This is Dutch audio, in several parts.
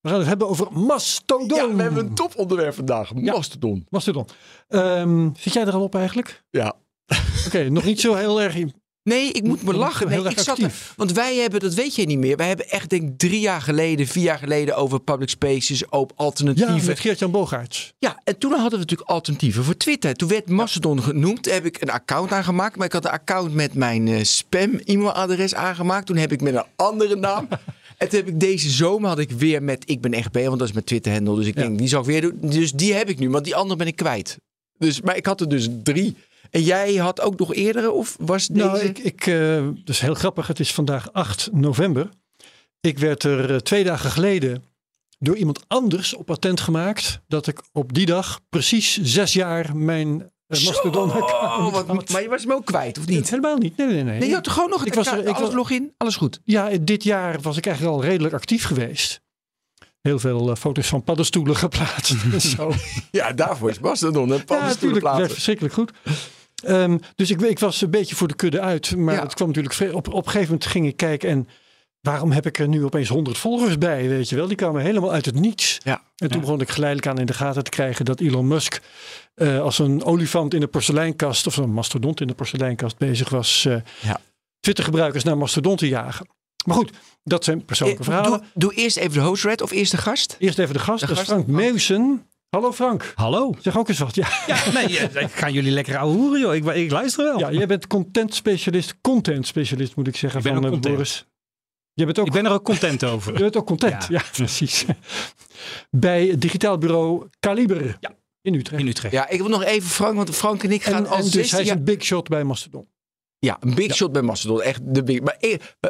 we gaan het hebben over Mastodon. ja we hebben een toponderwerp vandaag. Mastodon. Mastodon. Ehm, zit jij er al op eigenlijk? Ja. Oké, nog niet zo heel erg. in- Nee, ik moet me lachen. Nee, ik zat actief. er, want wij hebben, dat weet jij niet meer. Wij hebben echt denk ik drie jaar geleden, vier jaar geleden over public spaces, op Ja, alternatieven. met Geert-Jan Bogaerts. Ja, en toen hadden we natuurlijk alternatieven voor Twitter. Toen werd Mastodon genoemd. Heb ik een account aangemaakt. Maar ik had een account met mijn eh, spam-e-mailadres aangemaakt. Toen heb ik met een andere naam. en toen heb ik deze zomer had ik weer met Ik ben echt want dat is mijn Twitter-handle. Dus ik Ja. denk, die zal ik weer doen. Dus die heb ik nu, want die andere ben ik kwijt. Dus, maar ik had er dus drie. En jij had ook nog eerdere? Of was deze... Nou, ik, ik, eh, dat is heel grappig. Het is vandaag 8 november. Ik werd er eh, twee dagen geleden door iemand anders op attent gemaakt dat ik op die dag precies zes jaar mijn eh, Mastodon Zo, account wat- maar je was hem ook kwijt, of niet? Helemaal niet. Nee, nee, nee. Nee, je had toch gewoon nog Ik was er- ik alles login, alles goed. Ja, dit jaar was ik eigenlijk al redelijk actief geweest. Heel veel eh, foto's van paddenstoelen geplaatst en zo. Ja, daarvoor is Mastodon. Een ja, natuurlijk. Werd verschrikkelijk goed. Ehm, dus ik, ik was een beetje voor de kudde uit. Maar Ja. het kwam natuurlijk... Op, op een gegeven moment ging ik kijken en... Waarom heb ik er nu opeens 100 volgers bij, weet je wel? Die kwamen helemaal uit het niets. Ja. En toen begon ik geleidelijk aan in de gaten te krijgen dat Elon Musk eh, als een olifant in de porseleinkast of een mastodont in de porseleinkast bezig was eh Ja. Twitter-gebruikers naar mastodon te jagen. Maar goed, dat zijn persoonlijke Eh, verhalen. Doe, doe eerst even de host red of eerst de gast. Eerst even de gast, De dat is gast? Frank Meeuwsen. Hallo Frank, Hallo. zeg ook eens wat. Ja, Ja, nee, ja, ik ga jullie lekker ouwe hoeren, joh. Ik, ik luister wel. ja jij bent content specialist, content specialist moet ik zeggen Ik ben van. Boris. Je bent ook, Ik ben er ook content over. je bent ook content, ja, Ja. precies. Bij het digitaal bureau Kaliber Ja. in Utrecht. In Utrecht. Ja, ik wil nog even Frank, want Frank en ik gaan en, al en dus 16 hij is een big shot bij Mastodon. Ja, een big shot bij Mastodon. Echt de big... Maar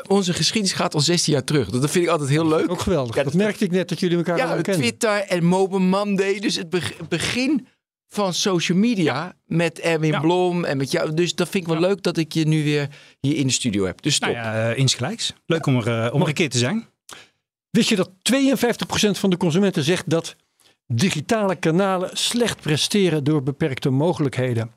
onze geschiedenis gaat al 16 jaar terug. Dat vind ik altijd heel leuk. Ook geweldig. Ja, dat dat- merkte ik net dat jullie elkaar Ja, al kennen. Twitter en Mobile Monday. Dus het beg- begin van social media met Erwin Ja. Blom en met jou. Dus dat vind ik wel leuk dat ik je nu weer hier in de studio heb. Dus top. Nou ja, eh, insgelijks. Leuk om er, eh, om er een keer te zijn. Wist je dat 52% van de consumenten zegt dat digitale kanalen slecht presteren door beperkte mogelijkheden?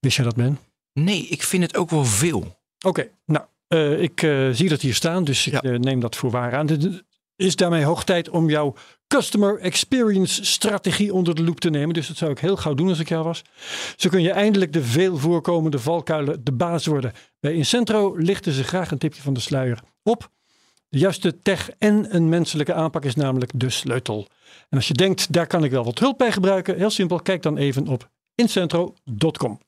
Wist je dat, Ben? Nee, ik vind het ook wel veel. Oké, nou, eh, ik zie dat hier staan, dus ik neem dat voor waar aan. Het is daarmee hoog tijd om jouw customer experience strategie onder de loep te nemen. Dus dat zou ik heel gauw doen als ik jou was. Zo kun je eindelijk de veel voorkomende valkuilen de baas worden. Bij Incentro lichten ze graag een tipje van de sluier op. De juiste tech en een menselijke aanpak is namelijk de sleutel. En als je denkt, daar kan ik wel wat hulp bij gebruiken, heel simpel, kijk dan even op incentro.com.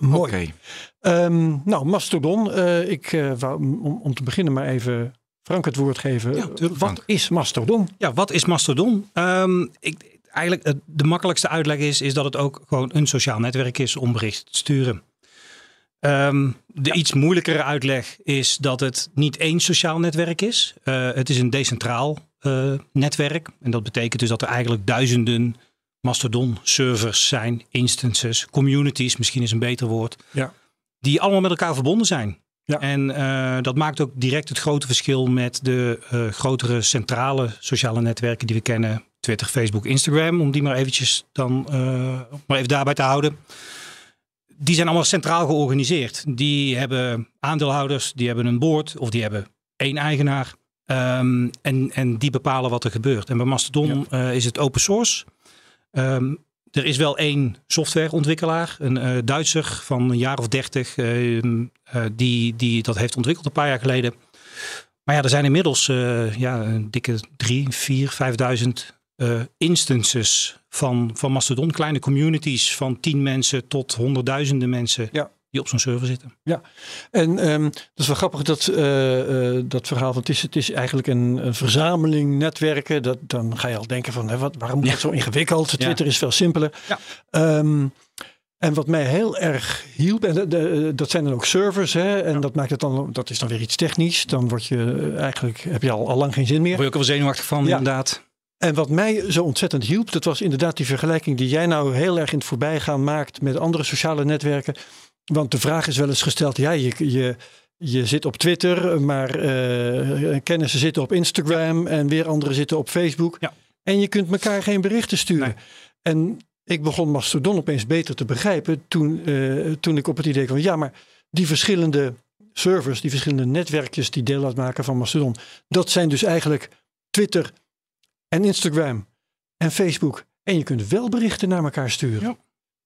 Mooi. Oké. Ehm, nou, Mastodon. Eh, ik eh, wou om, om te beginnen maar even Frank het woord geven. Ja, Wat Frank. is Mastodon? Ja, wat is Mastodon? Ehm, ik, eigenlijk de makkelijkste uitleg is, is dat het ook gewoon een sociaal netwerk is om berichten te sturen. Ehm, de iets moeilijkere uitleg is dat het niet één sociaal netwerk is. Eh, het is een decentraal eh, netwerk. En dat betekent dus dat er eigenlijk duizenden Mastodon-servers zijn, instances, communities, misschien is een beter woord, Ja. die allemaal met elkaar verbonden zijn. Ja. En eh, dat maakt ook direct het grote verschil met de eh, grotere centrale sociale netwerken die we kennen. Twitter, Facebook, Instagram, om die maar eventjes dan eh, maar even daarbij te houden. Die zijn allemaal centraal georganiseerd. Die hebben aandeelhouders, die hebben een board of die hebben één eigenaar. Ehm, en, en die bepalen wat er gebeurt. En bij Mastodon is het open source. Ehm, er is wel één softwareontwikkelaar, een eh, Duitser van een jaar of dertig, ehm, eh, die, die dat heeft ontwikkeld een paar jaar geleden. Maar ja, er zijn inmiddels eh, ja, een dikke drie, vier, vijfduizend eh, instances van, van Mastodon. Kleine communities van tien mensen tot honderdduizenden mensen Ja. Die op zo'n server zitten. En ehm, dat is wel grappig dat, eh, eh, dat verhaal. Want het is, het is eigenlijk een, een verzameling netwerken. Dat, dan ga je al denken van hè, wat, waarom moet Ja. het zo ingewikkeld? Twitter is veel simpeler. Ja. Ehm, en wat mij heel erg hielp, en de- de- dat zijn dan ook servers, hè, en dat maakt het dan, dat is dan weer iets technisch. Dan word je eh, eigenlijk, heb je al, al lang geen zin meer. Word je ook wel zenuwachtig van, Ja. inderdaad. En wat mij zo ontzettend hielp, dat was inderdaad die vergelijking die jij nou heel erg in het voorbijgaan maakt met andere sociale netwerken. Want de vraag is wel eens gesteld, ja, je, je, je zit op Twitter, maar eh, kennissen zitten op Instagram en weer anderen zitten op Facebook. Ja. En je kunt elkaar geen berichten sturen. En ik begon Mastodon opeens beter te begrijpen toen, eh, toen ik op het idee kwam, ja, maar die verschillende servers, die verschillende netwerkjes die deel uitmaken van Mastodon, dat zijn dus eigenlijk Twitter en Instagram en Facebook. En je kunt wel berichten naar elkaar sturen. Ja.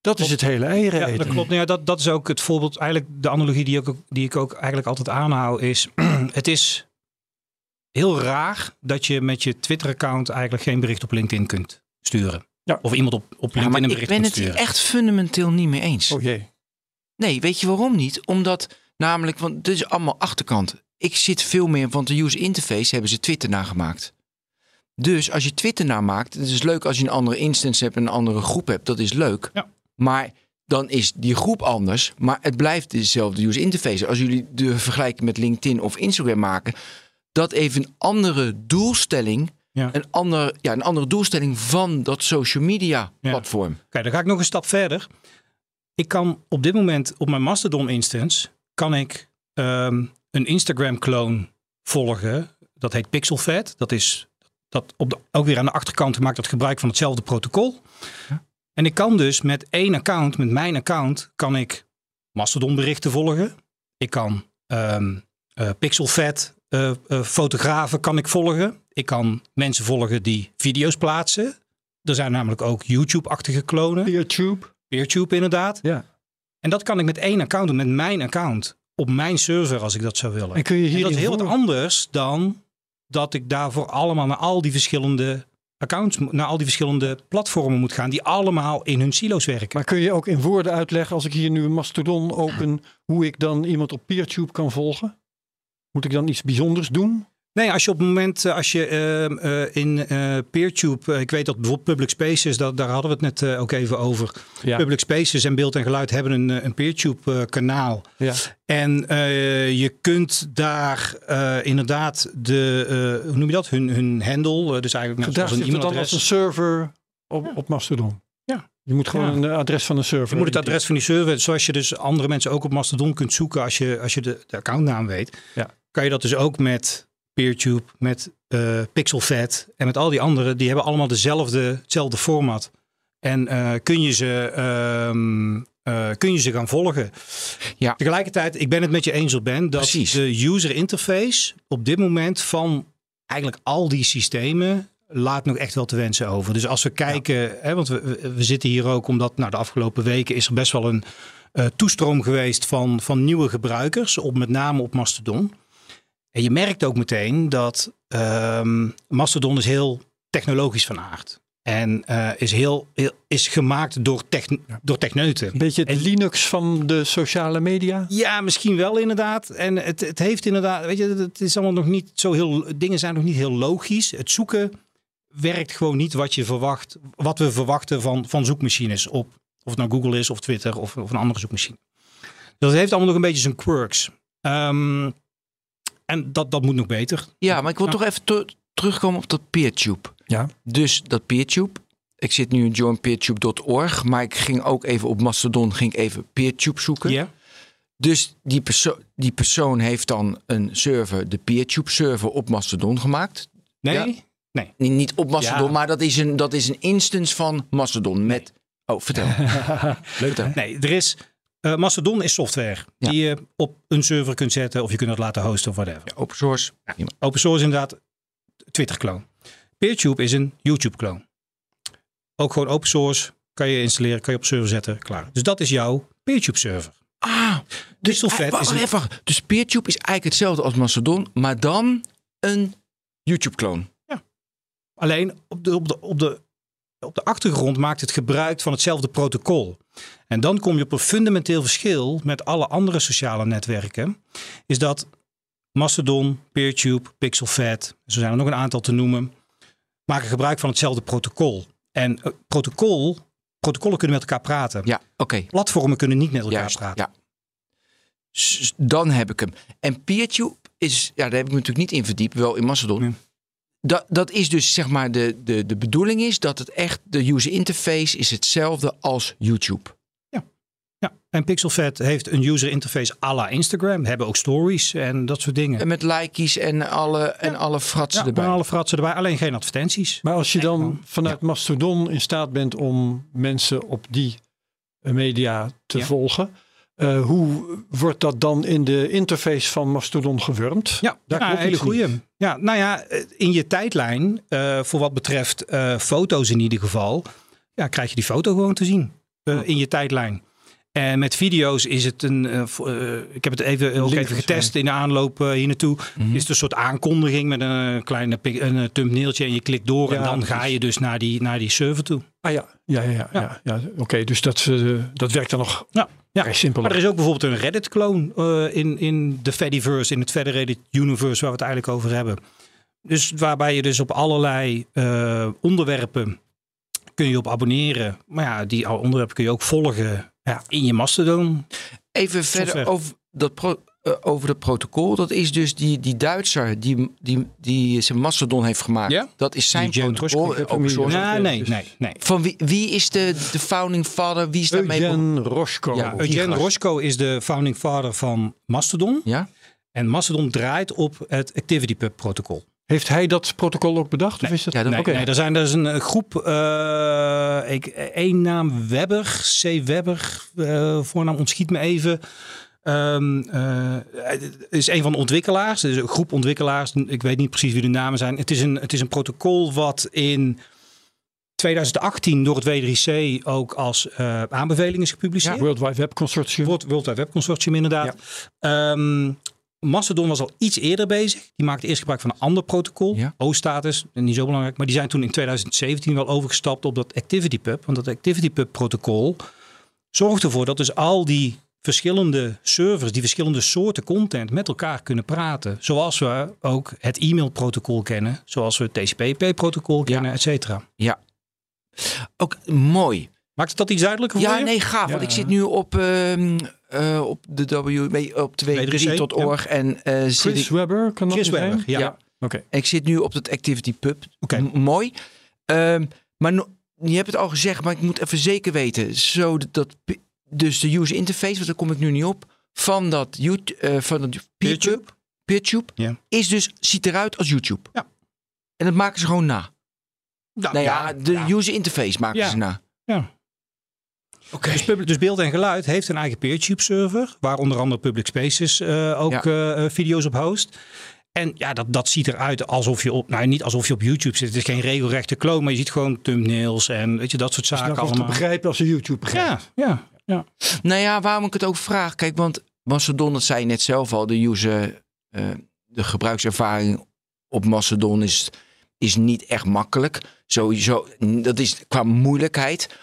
Dat is het hele eieren Ja, eten. dat klopt. Nou ja, dat, dat is ook het voorbeeld, eigenlijk de analogie die ik ook, die ik ook eigenlijk altijd aanhoud is, het is heel raar dat je met je Twitter-account eigenlijk geen bericht op LinkedIn kunt sturen. Ja. Of iemand op, op Ja, LinkedIn maar een ik bericht ben kunt het sturen. echt fundamenteel niet mee eens. Oh jee. Nee, weet je waarom niet? Omdat namelijk, want dit is allemaal achterkant. Ik zit veel meer, want de user interface hebben ze Twitter nagemaakt. Dus als je Twitter namaakt, het is leuk als je een andere instance hebt en een andere groep hebt, dat is leuk. Ja. Maar dan is die groep anders, maar het blijft dezelfde user interface. Als jullie de vergelijking met LinkedIn of Instagram maken, dat heeft een andere doelstelling, Ja. een, ander, ja, een andere doelstelling van dat social media Ja. platform. Kijk, dan ga ik nog een stap verder. Ik kan op dit moment op mijn Mastodon instance kan ik ehm, een Instagram clone volgen. Dat heet Pixelfed. Dat is dat op de, ook weer aan de achterkant maakt dat gebruik van hetzelfde protocol. En ik kan dus met één account, met mijn account, kan ik Mastodon berichten volgen. Ik kan ehm eh, Pixelfed eh, eh, fotografen kan ik volgen. Ik kan mensen volgen die video's plaatsen. Er zijn namelijk ook YouTube-achtige klonen. YouTube. PeerTube inderdaad. Ja. En dat kan ik met één account doen, met mijn account. Op mijn server als ik dat zou willen. En kun je En hier dat is heel wat anders dan dat ik daarvoor allemaal naar al die verschillende accounts, naar al die verschillende platformen moet gaan. Die allemaal in hun silo's werken. Maar kun je ook in woorden uitleggen, als ik hier nu een Mastodon open, hoe ik dan iemand op PeerTube kan volgen? Moet ik dan iets bijzonders doen? Nee, als je op het moment, eh, als je ehm, eh, in eh PeerTube, ik weet dat bijvoorbeeld Public Spaces, dat, daar hadden we het net eh, ook even over. Ja. Public Spaces en beeld en geluid hebben een, een PeerTube eh, kanaal. Ja. En eh, je kunt daar eh, inderdaad de, eh, hoe noem je dat? Hun, hun handle, dus eigenlijk net Daar zoals een zit het dan als e-mailadres. een server op, op Mastodon. Ja. Je moet gewoon Ja. een adres van een server. Je moet het adres van die server, zoals je dus andere mensen ook op Mastodon kunt zoeken als je, als je de, de accountnaam weet. Ja. Kan je dat dus ook met PeerTube, met eh Pixelfed en met al die andere. Die hebben allemaal dezelfde, hetzelfde format. En eh, kun, je ze, ehm, eh, kun je ze gaan volgen. Ja. Tegelijkertijd, ik ben het met je eens op Ben, dat Precies. de user interface op dit moment van eigenlijk al die systemen laat nog echt wel te wensen over. Dus als we kijken, hè, want we, we- zitten hier ook omdat nou, de afgelopen weken is er best wel een toestroom geweest van, van nieuwe gebruikers, op, met name op Mastodon. En je merkt ook meteen dat ehm, Mastodon is heel technologisch van aard. En eh, is, heel, heel, is gemaakt door, techn door techneuten. Een beetje het Linux van de sociale media. Ja, misschien wel inderdaad. En het, het heeft inderdaad, weet je, het is allemaal nog niet zo heel, dingen zijn nog niet heel logisch. Het zoeken werkt gewoon niet wat je verwacht, wat we verwachten van, van zoekmachines op, of het nou Google is of Twitter of, of een andere zoekmachine. Dus het heeft allemaal nog een beetje zijn quirks. Ehm, en dat, dat moet nog beter. Ja, maar ik wil Ja. toch even ter- terugkomen op dat PeerTube. Ja. Dus dat PeerTube. Ik zit nu in joinpeertube.org, maar ik ging ook even op Mastodon ging ik even PeerTube zoeken. Ja. Dus die, perso die persoon heeft dan een server, de PeerTube server op Mastodon gemaakt. Nee? Ja. Nee. Nee, Niet op Mastodon, Ja. maar dat is, een, dat is een instance van Mastodon met... Oh, vertel. Leuk hè? Nee, er is. Eh, Mastodon is software Ja. die je op een server kunt zetten of je kunt het laten hosten of whatever. Open source. Prima. Open source is inderdaad Twitter clone. PeerTube is een YouTube clone. Ook gewoon open source. Kan je installeren, kan je op server zetten, klaar. Dus dat is jouw PeerTube server. Ah, dus, Pixelfed eh, wacht is een- even, wacht. dus PeerTube is eigenlijk hetzelfde als Mastodon, maar dan een YouTube-clone. Alleen op de, op, de, op, de, op de achtergrond maakt het gebruik van hetzelfde protocol. En dan kom je op een fundamenteel verschil met alle andere sociale netwerken. Is dat Mastodon, PeerTube, Pixelfed, zo zijn er nog een aantal te noemen, maken gebruik van hetzelfde protocol. En eh, protocol, protocollen kunnen met elkaar praten. Ja, oké. Platformen kunnen niet met elkaar Juist, praten. ja. S- Dan heb ik hem. En PeerTube is, ja, daar heb ik me natuurlijk niet in verdiept, wel in Mastodon. Nee. Dat, dat is dus zeg maar de, de, de bedoeling is dat het echt, de user interface is hetzelfde als YouTube. Ja, en Pixelfed heeft een user interface à la Instagram. Hebben ook stories en dat soort dingen. En met likeys en alle, en alle fratsen Ja, erbij. en alle fratsen erbij, alleen geen advertenties. Maar als je dan vanuit Mastodon in staat bent om mensen op die media te Ja. volgen, eh, hoe wordt dat dan in de interface van Mastodon gewurmd? Ja, Daar hele goeie. Ja, nou ja, in je tijdlijn, eh, voor wat betreft eh, foto's in ieder geval, ja, krijg je die foto gewoon te zien eh, in je tijdlijn. En met video's is het een. ik heb het even, ook even getest in de aanloop eh, hier naartoe. Is het een soort aankondiging met een kleine een thumbnailtje en je klikt door en dan ga je dus naar die, naar die server toe. Ah ja, ja, ja, ja. ja. ja. Oké, dus dat, dat werkt dan nog Ja, ja. simpel. Maar er is ook bijvoorbeeld een Reddit-kloon eh, in, in de Fediverse, in het Federated Universe, waar we het eigenlijk over hebben. Dus waarbij je dus op allerlei eh, onderwerpen kun je op abonneren. Maar ja, die onderwerpen kun je ook volgen Ja. in je Mastodon. Even verder ver. over dat, eh, over dat protocol. Dat is dus die, die Duitser die, die, die zijn Mastodon heeft gemaakt. Ja. Dat is zijn Die Jan protocol. Open. Ja, nee, nee, nee. Van wie, wie is de, de founding father? Wie is daarmee be- Eugen Roschko. Ja, Die Eugen gast. Roschko is de founding father van Mastodon. Ja? En Mastodon draait op het ActivityPub protocol. Heeft hij dat protocol ook bedacht? of is dat... Ja, dat- Nee, nee, er zijn dus een groep, eh ik, één naam Webber, C. Webber, eh, voornaam ontschiet me even. Ehm, eh, het is een van de ontwikkelaars, dus een groep ontwikkelaars. Ik weet niet precies wie de namen zijn. Het is een, het is een protocol wat in 2018 door het W3C ook als eh, aanbeveling is gepubliceerd. World Wide Web Consortium. World, World Wide Web Consortium inderdaad. Ehm, Mastodon was al iets eerder bezig. Die maakte eerst gebruik van een ander protocol. Ja. O-status, niet zo belangrijk. Maar die zijn toen in 2017 wel overgestapt op dat ActivityPub. Want dat ActivityPub protocol zorgt ervoor dat dus al die verschillende servers, die verschillende soorten content met elkaar kunnen praten. Zoals we ook het e-mailprotocol kennen. Zoals we het TCP/IP-protocol kennen, et cetera. ja. Ook mooi. Maakt het dat iets duidelijker voor Ja, je? nee, gaaf. Want ik zit nu op, ehm, eh, op de W, op de W3C, W3.org en eh, zit Chris ik, Webber, kan dat Chris zijn? Webber, ja. Ja. Oké. ik zit nu op dat Activity Pub. Oké. Mooi. Ehm, maar no- je hebt het al gezegd, maar ik moet even zeker weten. Zo dat, dus de user interface, want daar kom ik nu niet op, van dat YouTube, eh, van dat PeerTube. PeerTube, Ja. is dus ziet eruit als YouTube. Ja. En dat maken ze gewoon na. Nou, nou ja, de ja. user interface maken Ja. ze na. Ja. Oké. Dus, public- dus beeld en geluid heeft een eigen PeerTube server, waar onder andere Public Spaces eh, ook Ja. eh, video's op host. En ja, dat, dat ziet eruit alsof je op, nou niet alsof je op YouTube zit. Het is geen regelrechte clone, maar je ziet gewoon thumbnails en weet je, dat soort zaken te allemaal. begrijpen als je YouTube begrijpt. Ja, ja, ja. Nou ja, waarom ik het ook vraag. Kijk, want Mastodon, dat zei je net zelf al, de user, eh, de gebruikservaring op Mastodon is, is niet echt makkelijk. Sowieso, dat is qua moeilijkheid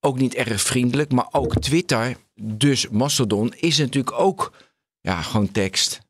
ook niet erg vriendelijk. Maar ook Twitter, dus Mastodon, is natuurlijk ook ja, gewoon tekst.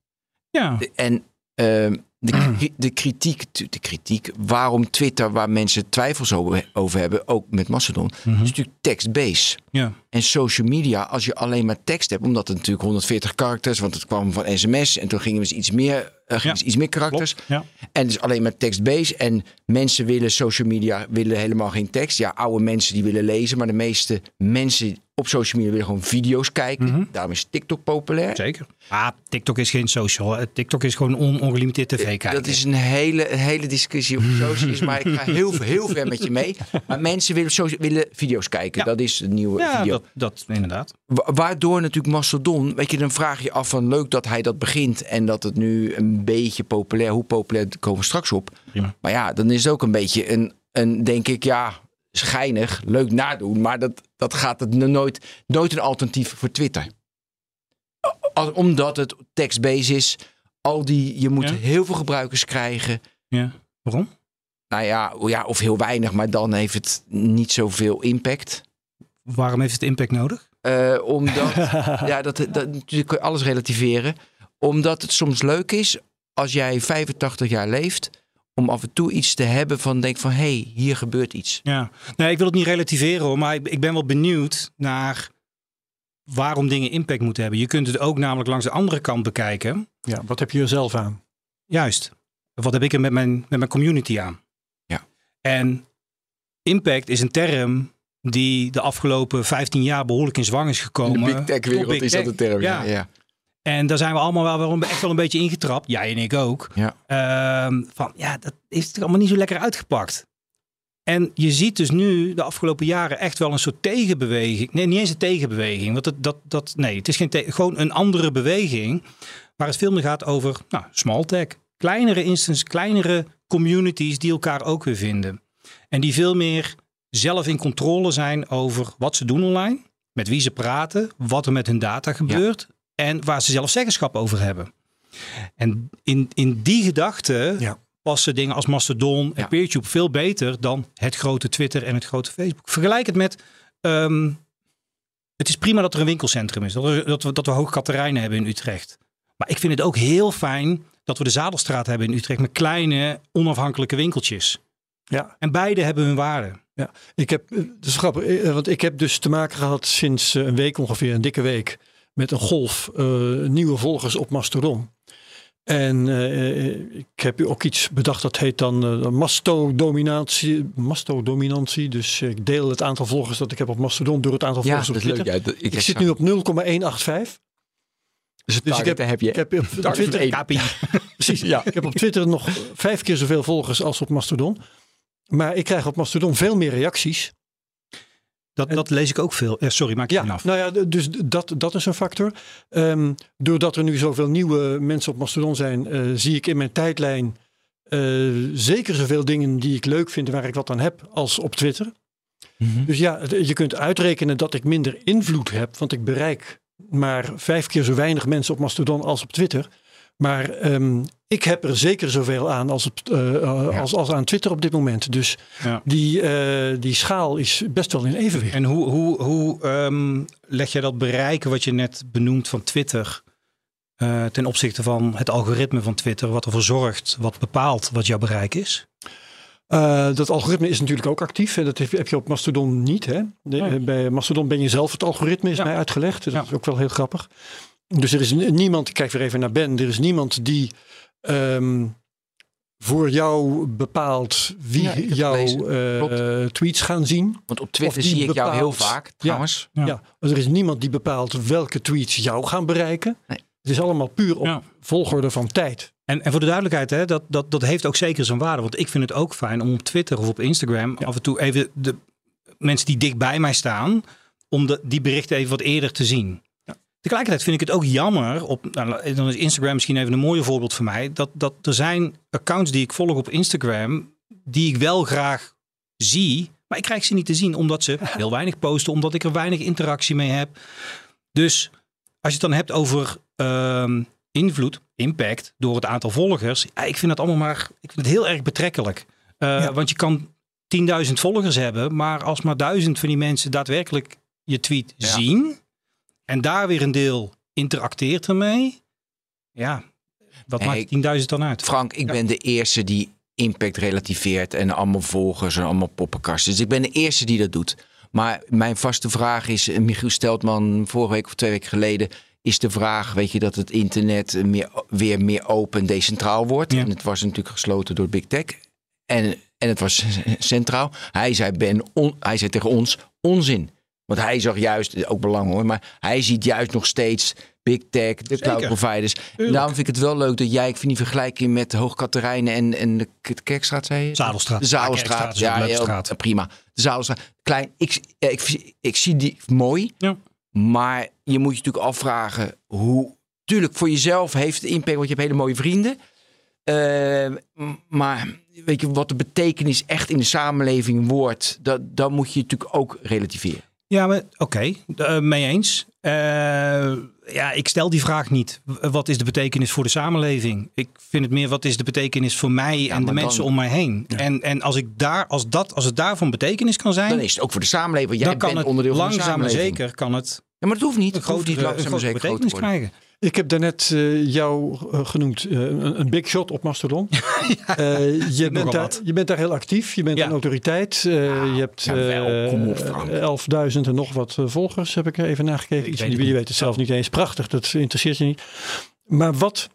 ja. En ehm, de, de, kritiek, de kritiek, waarom Twitter, waar mensen twijfels over, hebben, ook met Mastodon, Mhm. is natuurlijk text-based. ja. En social media, als je alleen maar tekst hebt, omdat het natuurlijk 140 karakters, want het kwam van sms en toen gingen we iets meer, eh, Ja, iets meer karakters. Ja. En dus alleen maar tekst-based. En mensen willen social media willen helemaal geen tekst. Ja, oude mensen die willen lezen, maar de meeste mensen op social media willen gewoon video's kijken. Mhm. Daarom is TikTok populair. Zeker. Ah, TikTok is geen social. Eh, TikTok is gewoon on, ongelimiteerd tv kijken. Dat is een hele, hele discussie op socials, maar ik ga heel, heel ver met je mee. Maar mensen willen, willen video's kijken. Ja. Dat is de nieuwe ja, video. Dat, dat inderdaad. Wa- Waardoor natuurlijk Mastodon, weet je, dan vraag je af van leuk dat hij dat begint en dat het nu een beetje populair, hoe populair komen we straks op. Prima. Maar ja, dan is het ook een beetje een, een denk ik, ja, schijnig, leuk nadoen, maar dat, dat gaat het no- nooit, nooit een alternatief voor Twitter. Omdat het text-based is, al die, je moet Ja. heel veel gebruikers krijgen. Ja. Waarom? Nou ja, ja, of heel weinig, maar dan heeft het niet zoveel impact. Waarom heeft het impact nodig? Eh, omdat, ja, dat, dat, natuurlijk kun je alles relativeren. Omdat het soms leuk is, als jij 85 jaar leeft, om af en toe iets te hebben van denk van, hé, hey, hier gebeurt iets. Ja, nee, ik wil het niet relativeren hoor, maar ik, ik ben wel benieuwd naar waarom dingen impact moeten hebben. Je kunt het ook namelijk langs de andere kant bekijken. Ja, wat heb je er zelf aan? Juist. wat heb ik er met mijn, met mijn community aan? Ja. En impact is een term die de afgelopen 15 jaar behoorlijk in zwang is gekomen. In de big tech wereld big is dat een term. Ja. Ja. En daar zijn we allemaal wel, wel een- echt wel een beetje ingetrapt. Jij en ik ook. Ja. Ehm, van ja, dat is toch allemaal niet zo lekker uitgepakt. En je ziet dus nu de afgelopen jaren echt wel een soort tegenbeweging. Nee, niet eens een tegenbeweging. Want dat, dat, dat, nee, het is geen gewoon een andere beweging. Waar het veel meer gaat over nou, small tech. Kleinere instances, kleinere communities die elkaar ook weer vinden. En die veel meer zelf in controle zijn over wat ze doen online. Met wie ze praten, wat er met hun data gebeurt. En waar ze zelf zeggenschap over hebben. En in, in die gedachte Ja. passen dingen als Mastodon en Ja. Peertube veel beter dan het grote Twitter en het grote Facebook. Vergelijk het met. ehm, het is prima dat er een winkelcentrum is. Dat, er- dat, we, dat we Hoogkaterijnen hebben in Utrecht. Maar ik vind het ook heel fijn dat we de Zadelstraat hebben in Utrecht. Met kleine onafhankelijke winkeltjes. Ja. En beide hebben hun waarde. Ja, ik heb, eh, dat is grappig, eh, want ik heb dus te maken gehad sinds eh, een week ongeveer, een dikke week, met een golf eh, nieuwe volgers op Mastodon. En eh, ik heb ook iets bedacht dat heet dan eh masto-dominatie. Masto-dominantie. Dus ik deel het aantal volgers dat ik heb op Mastodon door het aantal Ja, volgers dat op leuk. Twitter. Ja, dat- Ik, ik zit nu op 0,185. Dus, Dus ik heb, heb je. ik heb op Twitter. Precies. Ja. Ik heb op Twitter nog vijf keer zoveel volgers als op Mastodon. Maar ik krijg op Mastodon veel meer reacties. Dat, dat lees ik ook veel. Eh, sorry, maak je Ja, af. nou ja, dus dat, dat is een factor. Ehm, doordat er nu zoveel nieuwe mensen op Mastodon zijn, eh, zie ik in mijn tijdlijn eh, zeker zoveel dingen die ik leuk vind, waar ik wat aan heb, als op Twitter. Mhm. Dus ja, je kunt uitrekenen dat ik minder invloed heb, want ik bereik maar vijf keer zo weinig mensen op Mastodon als op Twitter. Maar ehm, ik heb er zeker zoveel aan als, op, eh, eh, als, als aan Twitter op dit moment. Dus Ja. die, eh, die schaal is best wel in evenwicht. En hoe, hoe, hoe ehm, leg je dat bereiken wat je net benoemt van Twitter ten opzichte van het algoritme van Twitter, wat ervoor zorgt, wat bepaalt wat jouw bereik is? Dat algoritme is natuurlijk ook actief. En dat heb je- heb je op Mastodon niet. Hè? Nee. Bij Mastodon ben je zelf het algoritme, is Ja. mij uitgelegd. Dat Ja. is ook wel heel grappig. Dus er is niemand, ik kijk weer even naar Ben. Er is niemand die ehm, voor jou bepaalt wie Ja, jouw eh, tweets gaan zien. Want op Twitter zie ik jou heel vaak, trouwens. Ja. Ja. Er is niemand die bepaalt welke tweets jou gaan bereiken. Nee. Het is allemaal puur op Ja. volgorde van tijd. En, en voor de duidelijkheid, hè, dat, dat, dat heeft ook zeker zijn waarde. Want ik vind het ook fijn om op Twitter of op Instagram af en toe even de mensen die dicht bij mij staan, om de, die berichten even wat eerder te zien. Tegelijkertijd vind ik het ook jammer, op, nou, dan is Instagram misschien even een mooie voorbeeld voor mij, dat, dat er zijn accounts die ik volg op Instagram, die ik wel graag zie, maar ik krijg ze niet te zien omdat ze heel weinig posten, omdat ik er weinig interactie mee heb. Dus als je het dan hebt over ehm, invloed, impact door het aantal volgers. Ja, ik vind dat allemaal maar, ik vind het heel erg betrekkelijk. Eh, Ja. Want je kan 10.000 volgers hebben, maar als maar duizend van die mensen daadwerkelijk je tweet Ja. zien en daar weer een deel interacteert ermee, ja, wat maakt ik- 10.000 dan uit? Frank, ik ben de eerste die impact relativeert en allemaal volgers en allemaal poppenkasten. Dus ik ben de eerste die dat doet. Maar mijn vaste vraag is, en Michiel Steltman vorige week of twee weken geleden, is de vraag, weet je, dat het internet meer, weer meer open en decentraal wordt. Ja. En het was natuurlijk gesloten door Big Tech. En, en het was centraal. Hij zei, ben, on- hij zei tegen ons, onzin. Want hij zag juist, ook belang hoor, maar hij ziet juist nog steeds Big Tech, de cloud providers. En daarom vind ik het wel leuk dat jij, ik vind die vergelijking met Hoogkaterijnen en, en de Kerkstraat, zei je? Zadelstraat. De Zadelstraat. Ja, heel- prima. De Zadelstraat. Klein, ik, ik, ik, zie die mooi, Ja. maar je moet je natuurlijk afvragen hoe... Tuurlijk, voor jezelf heeft het impact, want je hebt hele mooie vrienden. Eh, m- maar weet je, wat de betekenis echt in de samenleving wordt, dat, dat moet je natuurlijk ook relativeren. Ja, maar oké, eh, mee eens. Eh, ja, ik stel die vraag niet. Wat is de betekenis voor de samenleving? Ik vind het meer, wat is de betekenis voor mij en de mensen dan- om mij heen? En, en als, ik daar, als, dat, als het daarvan betekenis kan zijn, Dan is het ook voor de samenleving. Jij dan kan bent het onderdeel van de samenleving. zeker kan het Ja, maar dat hoeft niet. Het hoeft niet langzaam zeker groot te betekenis krijgen. Ik heb daarnet eh jou eh, genoemd eh, een, een big shot op Mastodon. Je, bent daar, je bent daar heel actief. Je bent Ja. een autoriteit. Je hebt ja, wel. Kom op, eh, Frank. 11.000 en nog wat volgers, heb ik even nagekeken. Ik Iets weet je het je weet het zelf niet eens. Prachtig, dat interesseert je niet. Maar wat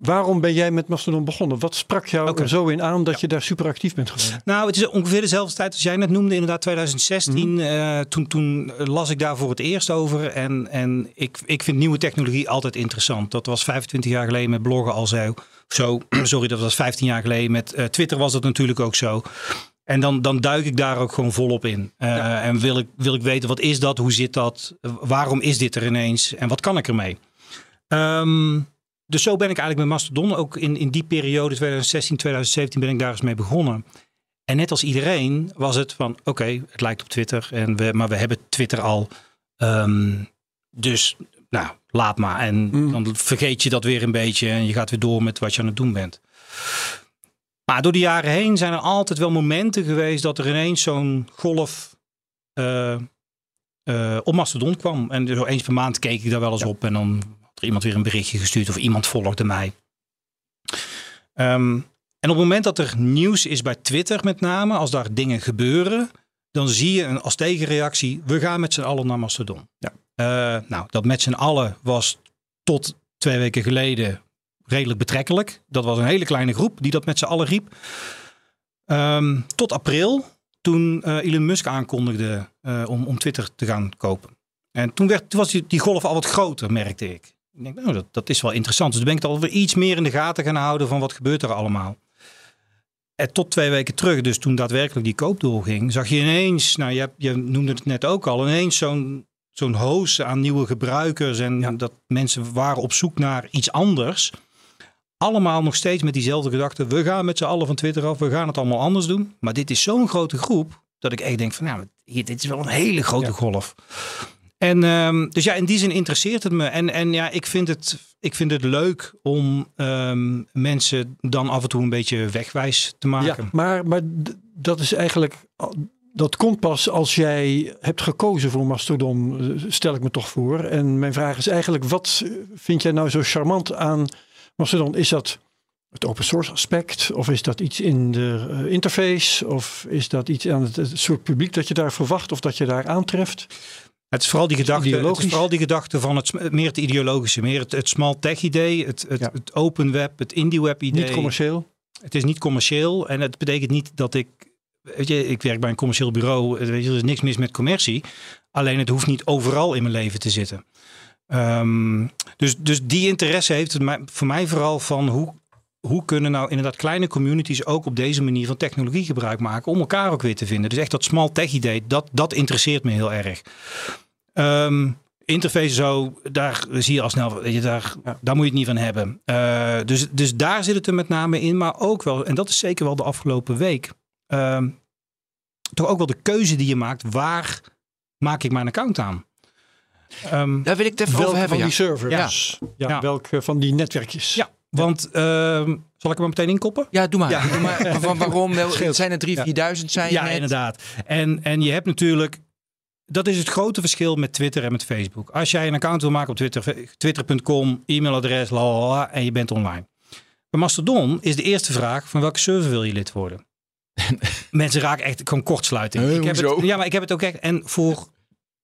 waarom ben jij met Mastodon begonnen? Wat sprak jou er zo in aan dat je daar super actief bent geworden? Nou, het is ongeveer dezelfde tijd als jij net noemde, inderdaad 2016. eh, toen, toen las ik daar voor het eerst over. En, en ik, ik vind nieuwe technologie altijd interessant. Dat was 25 jaar geleden met bloggen al zo. zo sorry, dat was 15 jaar geleden. Met eh, Twitter was dat natuurlijk ook zo. En dan, dan duik ik daar ook gewoon volop in. Eh, En wil ik, wil ik weten, wat is dat? Hoe zit dat? Waarom is dit er ineens? En wat kan ik ermee? Ehm, dus zo ben ik eigenlijk met Mastodon ook in, in die periode 2016, 2017 ben ik daar eens mee begonnen. En net als iedereen was het van oké, het lijkt op Twitter, en we, maar we hebben Twitter al. Ehm, dus nou, laat maar. En dan vergeet je dat weer een beetje en je gaat weer door met wat je aan het doen bent. Maar door de jaren heen zijn er altijd wel momenten geweest dat er ineens zo'n golf eh, op Mastodon kwam. En zo eens per maand keek ik daar wel eens op en dan er iemand weer een berichtje gestuurd of iemand volgde mij. Ehm, en op het moment dat er nieuws is bij Twitter met name, als daar dingen gebeuren, dan zie je een, als tegenreactie, we gaan met z'n allen naar Mastodon. Ja. Eh, nou, dat met z'n allen was tot twee weken geleden redelijk betrekkelijk. Dat was een hele kleine groep die dat met z'n allen riep. Ehm, tot april, toen eh, Elon Musk aankondigde eh, om, om Twitter te gaan kopen. En toen, werd, toen was die, die golf al wat groter, merkte ik. Ik denk, nou, dat, dat is wel interessant. Dus toen ben ik het alweer iets meer in de gaten gaan houden van wat gebeurt er allemaal. En tot twee weken terug, dus toen daadwerkelijk die koop doorging, zag je ineens, nou je, je noemde het net ook al, ineens zo'n zo'n hoos aan nieuwe gebruikers en dat mensen waren op zoek naar iets anders. Allemaal nog steeds met diezelfde gedachte, we gaan met z'n allen van Twitter af, we gaan het allemaal anders doen. Maar dit is zo'n grote groep, dat ik echt denk van, nou, hier, dit is wel een hele grote golf. En ehm, dus ja, in die zin interesseert het me. En, en ja, ik vind het, ik vind het leuk om ehm, mensen dan af en toe een beetje wegwijs te maken. Ja, maar, maar dat is eigenlijk. Dat komt pas als jij hebt gekozen voor Mastodon, stel ik me toch voor. En mijn vraag is eigenlijk: wat vind jij nou zo charmant aan Mastodon? Is dat het open source aspect? Of is dat iets in de eh, interface? Of is dat iets aan het, het soort publiek dat je daar verwacht of dat je daar aantreft? Het is vooral die gedachte, het is vooral die gedachte van het, meer het ideologische, meer het, het small tech idee, het, het, Ja. het open web, het indie web idee. Niet commercieel? Het is niet commercieel en het betekent niet dat ik, weet je, ik werk bij een commercieel bureau, eh, weet je, er is niks mis met commercie. Alleen het hoeft niet overal in mijn leven te zitten. Ehm, dus, dus die interesse heeft het voor mij vooral van hoe, hoe kunnen nou inderdaad kleine communities ook op deze manier van technologie gebruik maken om elkaar ook weer te vinden. Dus echt dat small tech idee, dat, dat interesseert me heel erg. Ehm, interface zo, daar zie je al snel, weet je, daar, daar moet je het niet van hebben. Eh, dus, dus daar zit het er met name in, maar ook wel, en dat is zeker wel de afgelopen week, ehm, toch ook wel de keuze die je maakt, waar maak ik mijn account aan? Ehm, Daar wil ik het even Welke over hebben. van Ja. die servers? Ja, Ja. welke van die netwerkjes? ja, want ehm, zal ik hem meteen inkoppen? Ja, doe maar. Ja. Doe maar. Van waarom? Het zijn er drie, Ja. vierduizend, zei je Ja, net. inderdaad. En, en je hebt natuurlijk. Dat is het grote verschil met Twitter en met Facebook. Als jij een account wil maken op Twitter, twitter.com, e-mailadres, la la la, en je bent online. Bij Mastodon is de eerste vraag: van welke server wil je lid worden? Mensen raken echt gewoon kortsluiting. Huh, ik heb het, ja, maar ik heb het ook echt. En voor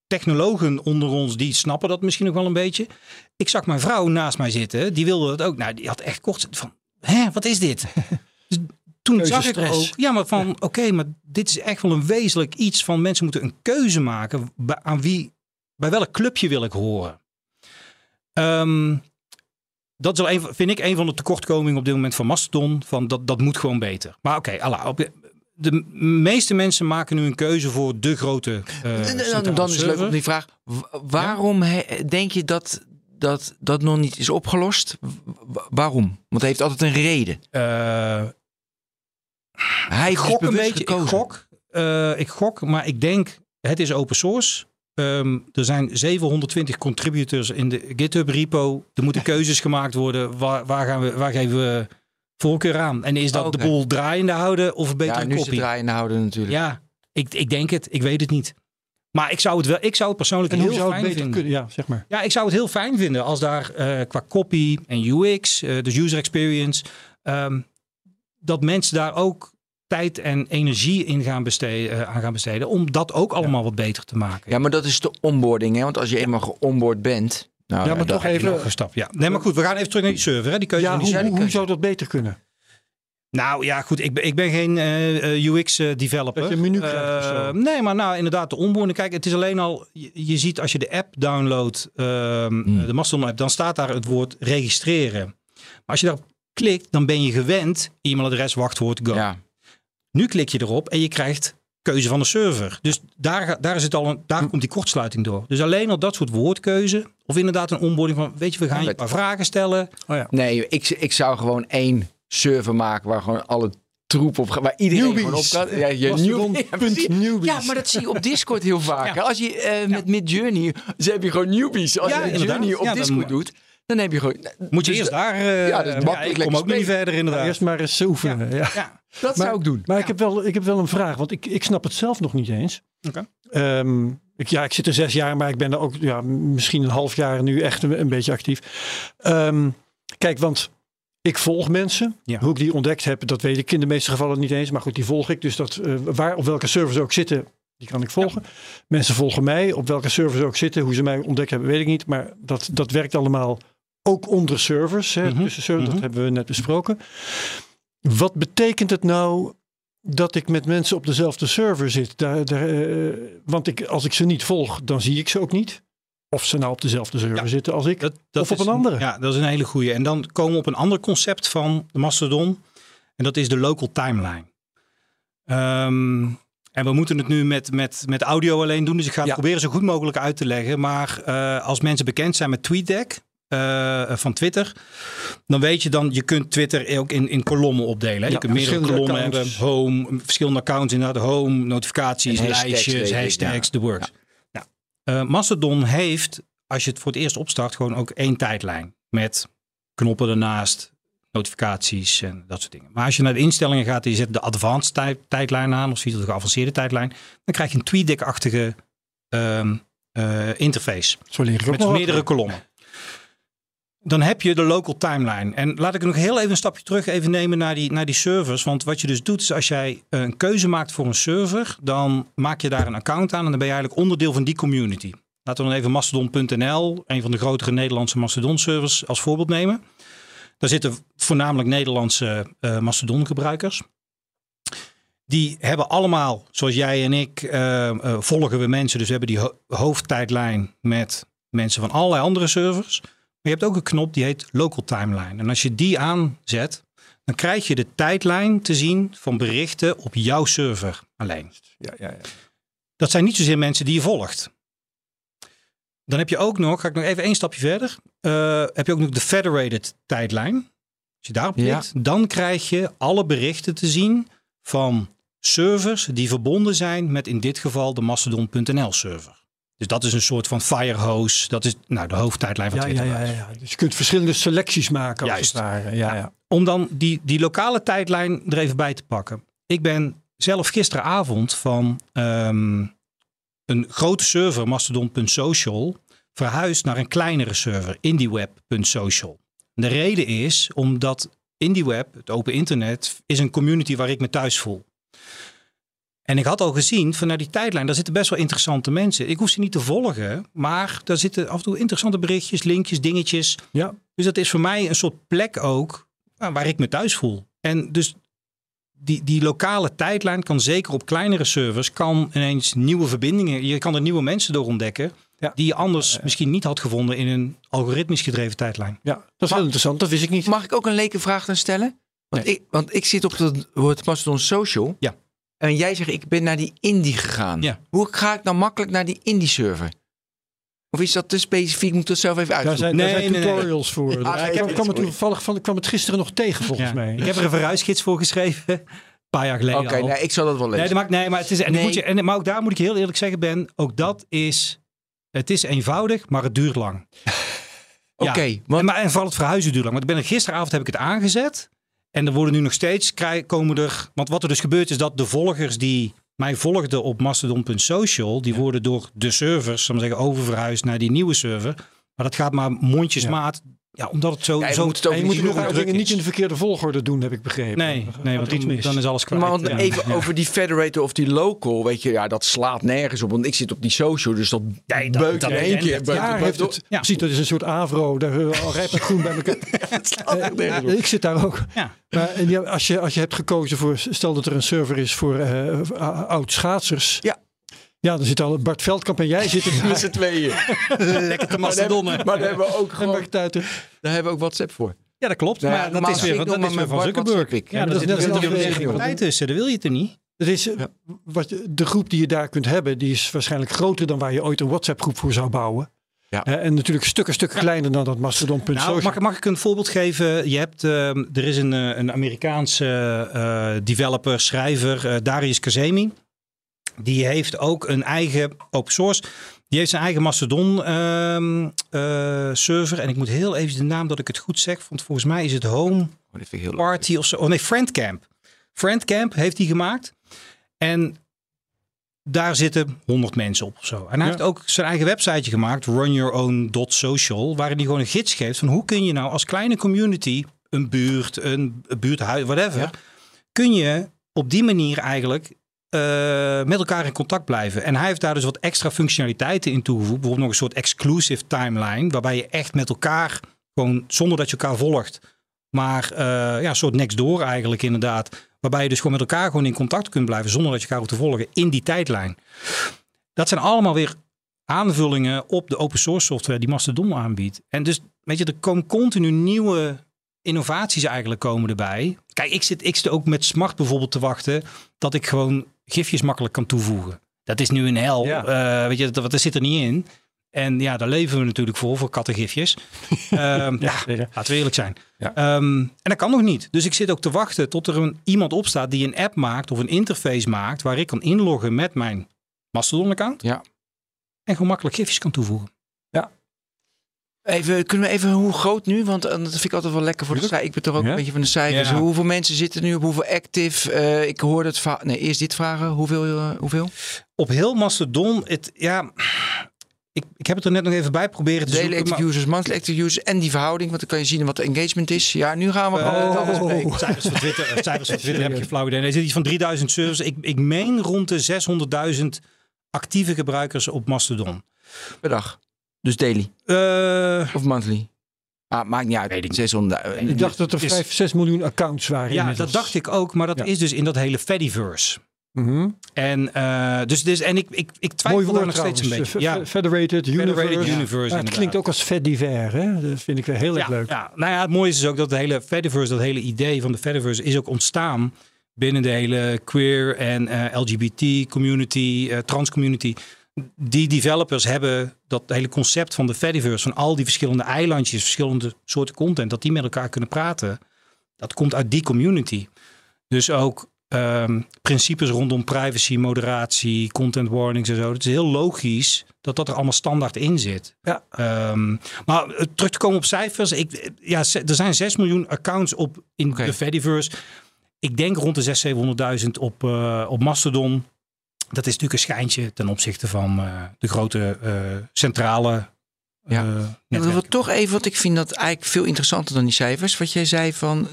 technologen onder ons, die snappen dat misschien nog wel een beetje. Ik zag mijn vrouw naast mij zitten, die wilde het ook. Nou, die had echt kort van, hè, wat is dit? Dus toen zag ik ook, ja, maar van, oké, maar dit is echt wel een wezenlijk iets van mensen moeten een keuze maken bij, aan wie, bij welk clubje wil ik horen. Ehm, dat is wel een, vind ik een van de tekortkomingen op dit moment van Mastodon. Van dat, dat moet gewoon beter. Maar oké, op, de meeste mensen maken nu een keuze voor de grote. eh, Dan- is leuk om die vraag. Waarom he- denk je dat, dat dat nog niet is opgelost? Waarom? Want hij heeft altijd een reden. Eh, Hij ik heeft gok dus een beetje. Ik gok, eh, ik gok, maar ik denk het is open source. Ehm, er zijn 720 contributors in de GitHub repo. Er moeten keuzes gemaakt worden. Waar, waar, gaan we, waar geven we voorkeur aan? En is dat Oh, de boel draaiende houden of een betere Ja, nu het kopie? draaiende houden natuurlijk. Ja, ik, ik denk het. Ik weet het niet. Maar ik zou het wel. Ik zou het persoonlijk En hoe heel zou fijn beter vinden. kunnen? Ja, zeg maar. Ja, ik zou het heel fijn vinden als daar eh, qua copy en UX, eh dus user experience, ehm, dat mensen daar ook tijd en energie in gaan besteden, eh, aan gaan besteden. Om dat ook allemaal wat beter te maken. Ja, maar dat is de onboarding. Hè? Want als je eenmaal geonboard bent, Nou, Ja, maar toch even- een stap, ja. Nee, maar goed, we gaan even terug naar die server. Hè? Die keuze Ja, van die hoe, server. hoe, hoe zou dat beter kunnen? Nou ja, goed. Ik ben, ik ben geen eh, UX-developer. Dat je een menu krijgt of zo. nee, maar nou inderdaad, de onboarding. Kijk, het is alleen al... Je, je ziet als je de app downloadt, ehm, Hmm. de Mastodon-app, dan staat daar het woord registreren. Maar als je daarop klikt, dan ben je gewend e-mailadres, wachtwoord, go. Ja. Nu klik je erop en je krijgt keuze van de server. Dus daar, daar, is het al een, daar komt die kortsluiting door. Dus alleen al dat soort woordkeuze. Of inderdaad een onboarding van, weet je, we gaan je een paar vragen stellen. Oh ja. Nee, ik, ik zou gewoon één server maken waar gewoon alle troep op gaat. Waar iedereen Newbies. gewoon op kan. Ja, je ja, newbies. Ja, maar dat zie je op Discord heel vaak. Ja. Als je eh, met Midjourney, ze heb je gewoon newbies. Als Ja, je. Midjourney op Ja, Discord moet- doet, dan heb je gewoon... Moet je Dus eerst da- daar... eh, Ja, dat is makkelijk ik kom ook niet verder inderdaad. Eerst maar eens oefenen. Ja. ja. Dat Maar- zou ik doen. Maar ik, heb wel, ik heb wel een vraag, want ik, ik snap het zelf nog niet eens. Oké. Ehm, ik, ja, ik zit er zes jaar, maar ik ben er ook ja, misschien een half jaar nu echt een, een beetje actief. Ehm, kijk, want ik volg mensen. Ja. Hoe ik die ontdekt heb, dat weet ik in de meeste gevallen niet eens. Maar goed, die volg ik. Dus dat, eh, waar op welke servers ook zitten, die kan ik volgen. Mensen volgen mij. Op welke servers ook zitten, hoe ze mij ontdekt hebben, weet ik niet. Maar dat, dat werkt allemaal ook onder servers. Hè, Mhm, tussen servers, mhm. Dat hebben we net besproken. Wat betekent het nou dat ik met mensen op dezelfde server zit? Daar, daar, eh, want ik, als ik ze niet volg, dan zie ik ze ook niet. Of ze nou op dezelfde server Ja. zitten als ik. Dat, dat Of op is een andere. Ja, dat is een hele goede. En dan komen we op een ander concept van de Mastodon. En dat is de local timeline. Ehm, en we moeten het nu met, met, met audio alleen doen. Dus ik ga het Ja. proberen zo goed mogelijk uit te leggen. Maar eh, als mensen bekend zijn met TweetDeck eh, van Twitter. Dan weet je dan, je kunt Twitter ook in, in kolommen opdelen. hè. je Ja, kunt meerdere kolommen accounts. hebben. Home, verschillende accounts inderdaad. Home, notificaties, En lijstjes, hashtags, de works. Eh, Mastodon heeft, als je het voor het eerst opstart, gewoon ook één tijdlijn. Met knoppen ernaast, notificaties en dat soort dingen. Maar als je naar de instellingen gaat en je zet de advanced tij- tijdlijn aan, of ziet de geavanceerde tijdlijn, dan krijg je een TweetDeck-achtige ehm, eh, interface. Zo Met meerdere kolommen. Dan heb je de local timeline. En laat ik nog heel even een stapje terug even nemen naar die, naar die servers. Want wat je dus doet is als jij een keuze maakt voor een server, dan maak je daar een account aan en dan ben je eigenlijk onderdeel van die community. Laten we dan even mastodon.nl, een van de grotere Nederlandse Mastodon servers, als voorbeeld nemen. Daar zitten voornamelijk Nederlandse eh Mastodon gebruikers. Die hebben allemaal, zoals jij en ik, eh, eh, volgen we mensen. Dus we hebben die ho- hoofdtijdlijn met mensen van allerlei andere servers. Maar je hebt ook een knop die heet Local Timeline. En als je die aanzet, dan krijg je de tijdlijn te zien van berichten op jouw server alleen. Ja, ja, ja. Dat zijn niet zozeer mensen die je volgt. Dan heb je ook nog, ga ik nog even één stapje verder. eh, heb je ook nog de federated tijdlijn. Als je daarop klikt, dan krijg je alle berichten te zien van servers die verbonden zijn met in dit geval de Mastodon.nl server. Dus dat is een soort van firehose. Dat is nou, de hoofdtijdlijn van Ja, ja, Twitter. ja, ja. Dus je kunt verschillende selecties maken als Juist. het ware. Ja, ja. Om dan die, die lokale tijdlijn er even bij te pakken. Ik ben zelf gisteravond van ehm, een grote server, mastodon.social, verhuisd naar een kleinere server, indieweb.social. De reden is omdat IndieWeb, het open internet, is een community waar ik me thuis voel. En ik had al gezien vanuit die tijdlijn, daar zitten best wel interessante mensen. Ik hoef ze niet te volgen, maar daar zitten af en toe interessante berichtjes, linkjes, dingetjes. ja. Dus dat is voor mij een soort plek ook nou, waar ik me thuis voel. En dus die, die lokale tijdlijn kan zeker op kleinere servers, kan ineens nieuwe verbindingen, je kan er nieuwe mensen door ontdekken, Ja. die je anders misschien niet had gevonden in een algoritmisch gedreven tijdlijn. ja, dat is heel interessant. Dat wist ik niet. Mag ik ook een leke vraag dan stellen? Want, ik, want ik zit op het woord Mastodon Social. Ja. En jij zegt, ik ben naar die indie gegaan. Ja. Hoe ga ik nou makkelijk naar die indie server? Of is dat te specifiek? Moet ik dat zelf even Daar uitzoeken? zijn, daar Nee, zijn nee, nee. tutorials voor. Ja, ik kwam, het toevallig van, ik kwam het gisteren nog tegen volgens Ja. mij. Ik heb er een verhuisgids voor geschreven, een paar jaar geleden Oké, nee, ik zal dat wel lezen. Nee, dat maakt, nee, maar het is. En, Nee. Moet je, en, maar ook daar moet ik heel eerlijk zeggen, Ben, ook dat is. Het is eenvoudig, maar het duurt lang. Oké, Ja. want- En, maar, en vooral het verhuizen duurt lang. Want ik ben er gisteravond heb ik het aangezet. En er worden nu nog steeds komen er. Want wat er dus gebeurt is dat de volgers die mij volgden op mastodon.social, die worden door de servers, zal ik maar zeggen, oververhuisd naar die nieuwe server. Maar dat gaat maar mondjesmaat. Ja, omdat het zo... Ja, je zo moet het ook En je niet moet nog dingen niet in de verkeerde volgorde doen, heb ik begrepen. Nee, nee want iets dan, mis. dan is alles kwijt. Maar want Ja. even Ja. over die federator of die local, weet je, ja, dat slaat nergens op. Want ik zit op die social, dus dat Nee, dat- beukt dat- in één keer. Ja, heeft het. Ja. Precies, dat is een soort avro. Daar rijpt het groen bij elkaar. Eh, ik zit daar ook. Ja. Maar en ja, als, je, als je hebt gekozen voor, stel dat er een server is voor eh, oud schaatsers. Ja. Ja, dan zit al Bart Veldkamp en jij zitten Met z'n tweeën. Lekker te mastodonnen. Maar daar hebben we ook gewoon, daar hebben we ook WhatsApp voor. Ja, dat klopt. Ja, maar dat is weer, dat is weer van Zuckerberg. Ik. Ja, Ja, dat, dat is een partij tussen. Dat wil je er niet. Dat is, wat, de groep die je daar kunt hebben, die is waarschijnlijk groter dan waar je ooit een WhatsApp groep voor zou bouwen. Ja. En natuurlijk stukken, stukken kleiner dan dat Mastodon.social. Nou, mag, mag ik een voorbeeld geven? Je hebt, ehm, er is een, eh, een Amerikaanse eh, developer, schrijver, eh, Darius Kazemi. Die heeft ook een eigen open source. Die heeft zijn eigen Mastodon ehm, eh, server. En ik moet heel even de naam dat ik het goed zeg. Want volgens mij is het Home Oh, dat vind ik heel leuk. Party of zo. Oh nee, Friendcamp. Friendcamp heeft hij gemaakt. En daar zitten 100 mensen op of zo. En hij Ja. heeft ook zijn eigen websiteje gemaakt, runyourown.social, waarin hij gewoon een gids geeft van hoe kun je nou als kleine community, een buurt, een buurthuis, whatever, Ja. kun je op die manier eigenlijk eh, met elkaar in contact blijven. En hij heeft daar dus wat extra functionaliteiten in toegevoegd. Bijvoorbeeld nog een soort exclusive timeline, waarbij je echt met elkaar gewoon zonder dat je elkaar volgt, maar eh, ja, een soort next door eigenlijk inderdaad. Waarbij je dus gewoon met elkaar gewoon in contact kunt blijven zonder dat je elkaar hoeft te volgen in die tijdlijn. Dat zijn allemaal weer aanvullingen op de open source software die Mastodon aanbiedt. En dus, weet je, er komen continu nieuwe innovaties eigenlijk komen erbij. Kijk, ik zit, ik zit ook met Smart bijvoorbeeld te wachten dat ik gewoon gifjes makkelijk kan toevoegen. Dat is nu een hel. Ja. Eh, weet je, dat, dat zit er niet in. En ja, daar leven we natuurlijk voor, voor kattengifjes. Ehm, ja, zeker. laten we eerlijk zijn. Ja. Ehm, en dat kan nog niet. Dus ik zit ook te wachten tot er een, iemand opstaat die een app maakt of een interface maakt waar ik kan inloggen met mijn Mastodon-account. Ja. En gewoon makkelijk gifjes kan toevoegen. Even, kunnen we even, hoe groot nu? Want eh, dat vind ik altijd wel lekker voor de cijfers. Ik ben toch ook Ja. een beetje van de cijfers. Ja. Hoeveel mensen zitten nu op hoeveel active? Eh, ik hoorde het va- Nee, eerst dit vragen. Hoeveel? eh, hoeveel? Op heel Mastodon, het, ja, ik, ik heb het er net nog even bij proberen te Daily zoeken. active maar- users, monthly active users en die verhouding. Want dan kan je zien wat de engagement is. Ja, nu gaan we gewoon alles bespreken. Cijfers van Twitter, cijfers van Twitter heb geen flauw idee. Nee, er zit iets van 3000 servers. Ik, ik meen rond de 600.000 actieve gebruikers op Mastodon. per dag. Dus daily Eh, of monthly. Ah, maakt niet uit. Weet ik niet. 600. eh, ik dacht dat er is- 5, 6 miljoen accounts waren. ja, inmiddels. dat dacht ik ook. Maar dat Ja. is dus in dat hele Fediverse. Mhm. En, eh, dus, dus, en ik, ik, ik twijfel Mooi woord nog steeds een beetje. Ja, fe- Federated Universe. Federated Universe, Ja, het klinkt ook als Fediver, hè? Dat vind ik weer heel erg ja, leuk. Ja. Nou ja, het mooie is dus ook dat de hele Fediverse, dat hele idee van de Fediverse is ook ontstaan binnen de hele queer en eh, LGBT community, eh, trans community. Die developers hebben dat hele concept van de Fediverse, van al die verschillende eilandjes, verschillende soorten content, dat die met elkaar kunnen praten. Dat komt uit die community. Dus ook ehm, principes rondom privacy, moderatie, content warnings en zo. Het is heel logisch dat dat er allemaal standaard in zit. Ja. Ehm, maar eh, terug te komen op cijfers. Ik, eh, ja, er zijn 6 miljoen accounts op in de Fediverse. Ik denk rond de 600.000, 700.000 op, eh, op Mastodon. Dat is natuurlijk een schijntje ten opzichte van eh, de grote eh, centrale Ja. eh, Ja, netwerken. wat toch even, want ik vind dat eigenlijk veel interessanter dan die cijfers. Wat jij zei van,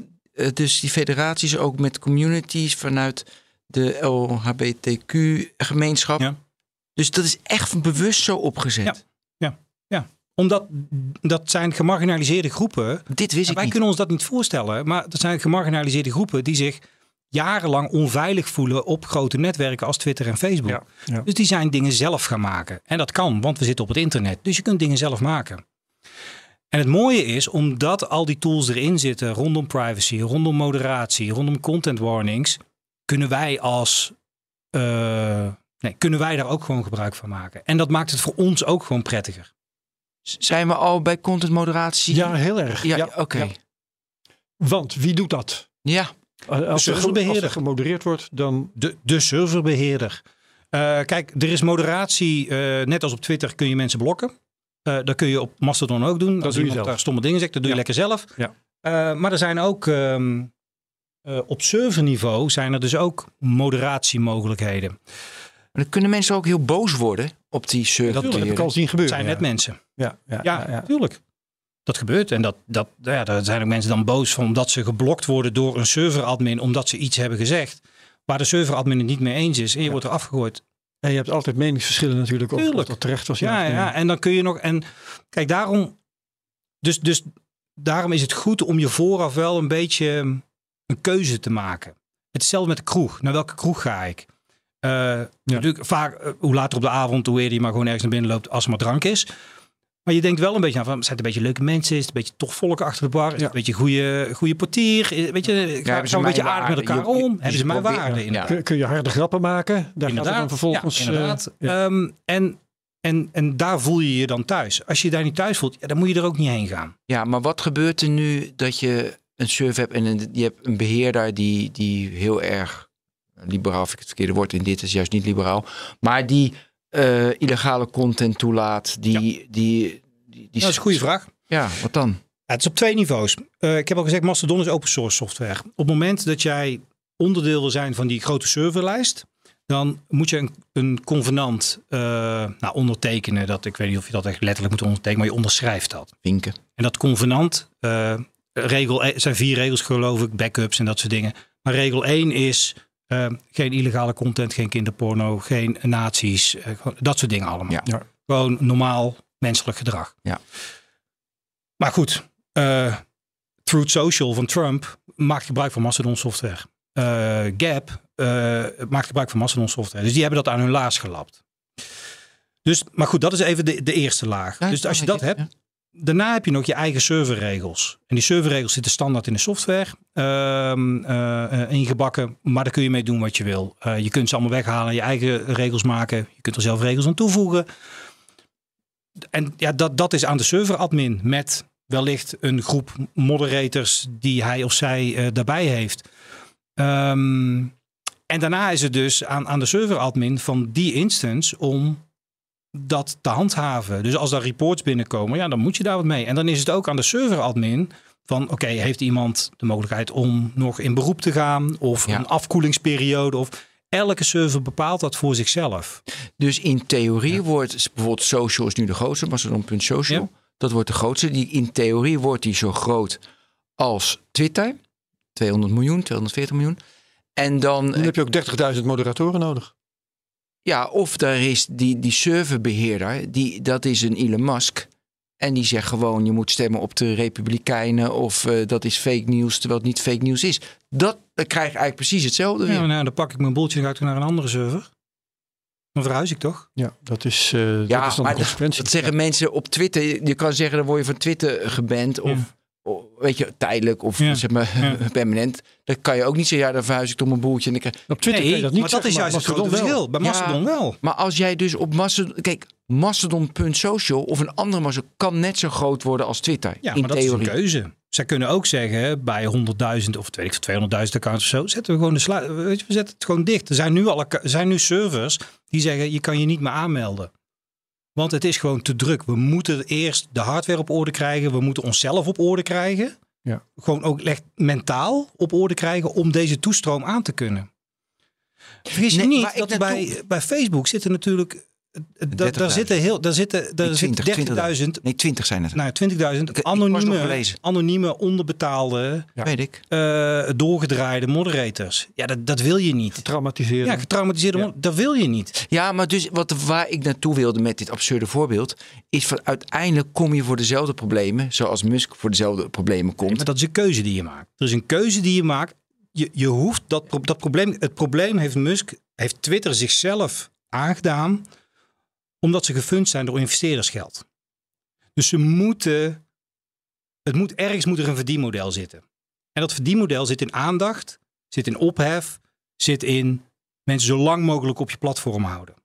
dus die federaties ook met communities vanuit de LHBTQ-gemeenschap. Ja. Dus dat is echt bewust zo opgezet. Omdat dat zijn gemarginaliseerde groepen. Dit wist ik wij niet. kunnen ons dat niet voorstellen. Maar dat zijn gemarginaliseerde groepen die zich jarenlang onveilig voelen op grote netwerken als Twitter en Facebook. Ja, ja. Dus die zijn dingen zelf gaan maken. En dat kan, want we zitten op het internet. Dus je kunt dingen zelf maken. En het mooie is, omdat al die tools erin zitten rondom privacy, rondom moderatie, rondom content warnings, kunnen wij als eh, nee, kunnen wij daar ook gewoon gebruik van maken. En dat maakt het voor ons ook gewoon prettiger. Zijn we al bij content moderatie? Ja, heel erg. Ja, Ja, oké. ja. Want wie doet dat? Ja. Als er, als serverbeheerder. er gemodereerd wordt, dan... De, de serverbeheerder. Eh, kijk, er is moderatie. eh, net als op Twitter kun je mensen blokken. Eh, dat kun je op Mastodon ook doen. als doe je iemand daar stomme dingen zegt, dat doe je lekker zelf. Ja. Eh, maar er zijn ook ehm, eh, op serverniveau zijn er dus ook moderatiemogelijkheden. Maar dan kunnen mensen ook heel boos worden op die server. Dat heb ik al zien Het gebeuren. zijn ja. net mensen. Ja, ja, Ja, ja, ja. tuurlijk. Dat gebeurt. En dat, dat, nou ja, daar zijn ook mensen dan boos van omdat ze geblokt worden door een serveradmin omdat ze iets hebben gezegd. Waar de serveradmin het niet mee eens is. En je wordt er afgegooid. En je hebt altijd meningsverschillen natuurlijk. Of dat terecht was. Ja, ja, en dan kun je nog. En kijk, daarom. Dus, dus daarom is het goed om je vooraf wel een beetje een keuze te maken. Hetzelfde met de kroeg. Naar welke kroeg ga ik? Eh, Natuurlijk, vaak, eh, hoe later op de avond, hoe eerder je maar gewoon ergens naar binnen loopt als er maar drank is. Maar je denkt wel een beetje aan van, zijn het een beetje leuke mensen? Is het een beetje toch volk achter de bar? Is het Ja. een beetje goede, goede portier? Is- Weet je, gaan ze een beetje aardig met waarde? elkaar Je- om? je- Hebben ze mijn probeert- waarde in? ja. Kun, kun je harde grappen maken? Daar gaat Inderdaad. dan vervolgens. Ja, inderdaad. eh, ja. Ehm, en, en, en daar voel je je dan thuis. Als je je daar niet thuis voelt, ja, dan moet je er ook niet heen gaan. Ja, maar wat gebeurt er nu dat je een server hebt en een, je hebt een beheerder die, die heel erg liberaal, vind ik het verkeerde woord in dit is juist niet liberaal, maar die eh, illegale content toelaat, die, die, die, die, Dat is een goede vraag. Ja, wat dan? Ja, het is op twee niveaus. Eh, ik heb al gezegd, Mastodon is open source software. Op het moment dat jij onderdeel wil zijn van die grote serverlijst, dan moet je een, een convenant eh, nou, ondertekenen. Dat, ik weet niet of je dat echt letterlijk moet ondertekenen, maar je onderschrijft dat. Vinken. En dat convenant, eh, regel, er zijn vier regels geloof ik, backups en dat soort dingen. Maar regel 1 is eh, geen illegale content, geen kinderporno, geen nazi's, eh, dat soort dingen allemaal. Ja. Ja. Gewoon normaal menselijk gedrag. Ja. Maar goed, eh Truth Social van Trump maakt gebruik van Mastodon software. Eh, Gap eh, maakt gebruik van Mastodon software. Dus die hebben dat aan hun laars gelapt. Dus, maar goed, dat is even de, de eerste laag. Ja, dus als je dat ik, hebt, daarna heb je nog je eigen serverregels. En die serverregels zitten standaard in de software eh, eh, ingebakken. Maar daar kun je mee doen wat je wil. Eh, je kunt ze allemaal weghalen, je eigen regels maken. Je kunt er zelf regels aan toevoegen. En ja, dat, dat is aan de serveradmin met wellicht een groep moderators die hij of zij daarbij heeft. Ehm, en daarna is het dus aan, aan de serveradmin van die instance om dat te handhaven. Dus als daar reports binnenkomen, ja, dan moet je daar wat mee. En dan is het ook aan de serveradmin van, oké, heeft iemand de mogelijkheid om nog in beroep te gaan of Ja. een afkoelingsperiode of elke server bepaalt dat voor zichzelf. Dus in theorie wordt bijvoorbeeld social is nu de grootste, Mastodon.social. Ja. Dat wordt de grootste. Die, in theorie wordt die zo groot als Twitter. 200 miljoen, 240 miljoen. En dan, Dan heb je ook 30.000 moderatoren nodig. Ja, of daar is die, die serverbeheerder, die, dat is een Elon Musk. En die zegt gewoon, je moet stemmen op de Republikeinen of eh, dat is fake nieuws, terwijl het niet fake nieuws is. Dat dan krijg je eigenlijk precies hetzelfde weer. Ja, nou, dan pak ik mijn boeltje en ga ik naar een andere server. Dan verhuis ik toch? Ja, dat is, eh dat is dan maar de consequentie. dat zeggen mensen op Twitter. Je- Je kan zeggen, dan word je van Twitter geband. Of, Ja. Of, weet je, tijdelijk of Ja. zeg maar Ja. permanent. Dan kan je ook niet zeggen, ja, dan verhuis ik door mijn boeltje. En ik, krijg- Op Twitter kun je dat niet maar dat is juist het grote wel. verschil. Bij Ja. Mastodon wel. maar als jij dus op Mastodon... Kijk, Mastodon.social of een andere Mastodon kan net zo groot worden als Twitter. Ja, in maar dat is een keuze. Zij kunnen ook zeggen, bij 100.000 of weet ik, veel, 200.000 accounts of zo, zetten we gewoon de slu- weet je, we zetten het gewoon dicht. Er zijn nu al acca- er zijn nu servers die zeggen, je kan je niet meer aanmelden. Want het is gewoon te druk. We moeten eerst de hardware op orde krijgen. We moeten onszelf op orde krijgen. Ja. Gewoon ook echt mentaal op orde krijgen om deze toestroom aan te kunnen. Vergis je Nee, niet dat bij, bij Facebook zitten natuurlijk... eh, Daar, daar 30.000. zitten heel, daar zitten, daar Nee, zitten 20, 30.000 Nee, 20 zijn het. nou, 20.000 ik was nog anonieme, gelezen. anonieme, onderbetaalde, Weet ik. eh, doorgedraaide moderators. Ja, dat, dat wil je niet. Traumatiseren. Ja, getraumatiseerde Ja. mod- dat wil je niet. Ja, maar dus wat, waar ik naartoe wilde met dit absurde voorbeeld... is van uiteindelijk kom je voor dezelfde problemen... zoals Musk voor dezelfde problemen komt. Maar dat is een keuze die je maakt. Er is een keuze die je maakt. Je, je hoeft dat, pro- dat probleem. Het probleem heeft Musk, heeft Twitter zichzelf aangedaan. Omdat ze gefund zijn door investeerdersgeld. Dus ze moeten. Het moet, ergens moet er een verdienmodel zitten. En dat verdienmodel zit in aandacht, zit in ophef, zit in mensen zo lang mogelijk op je platform houden.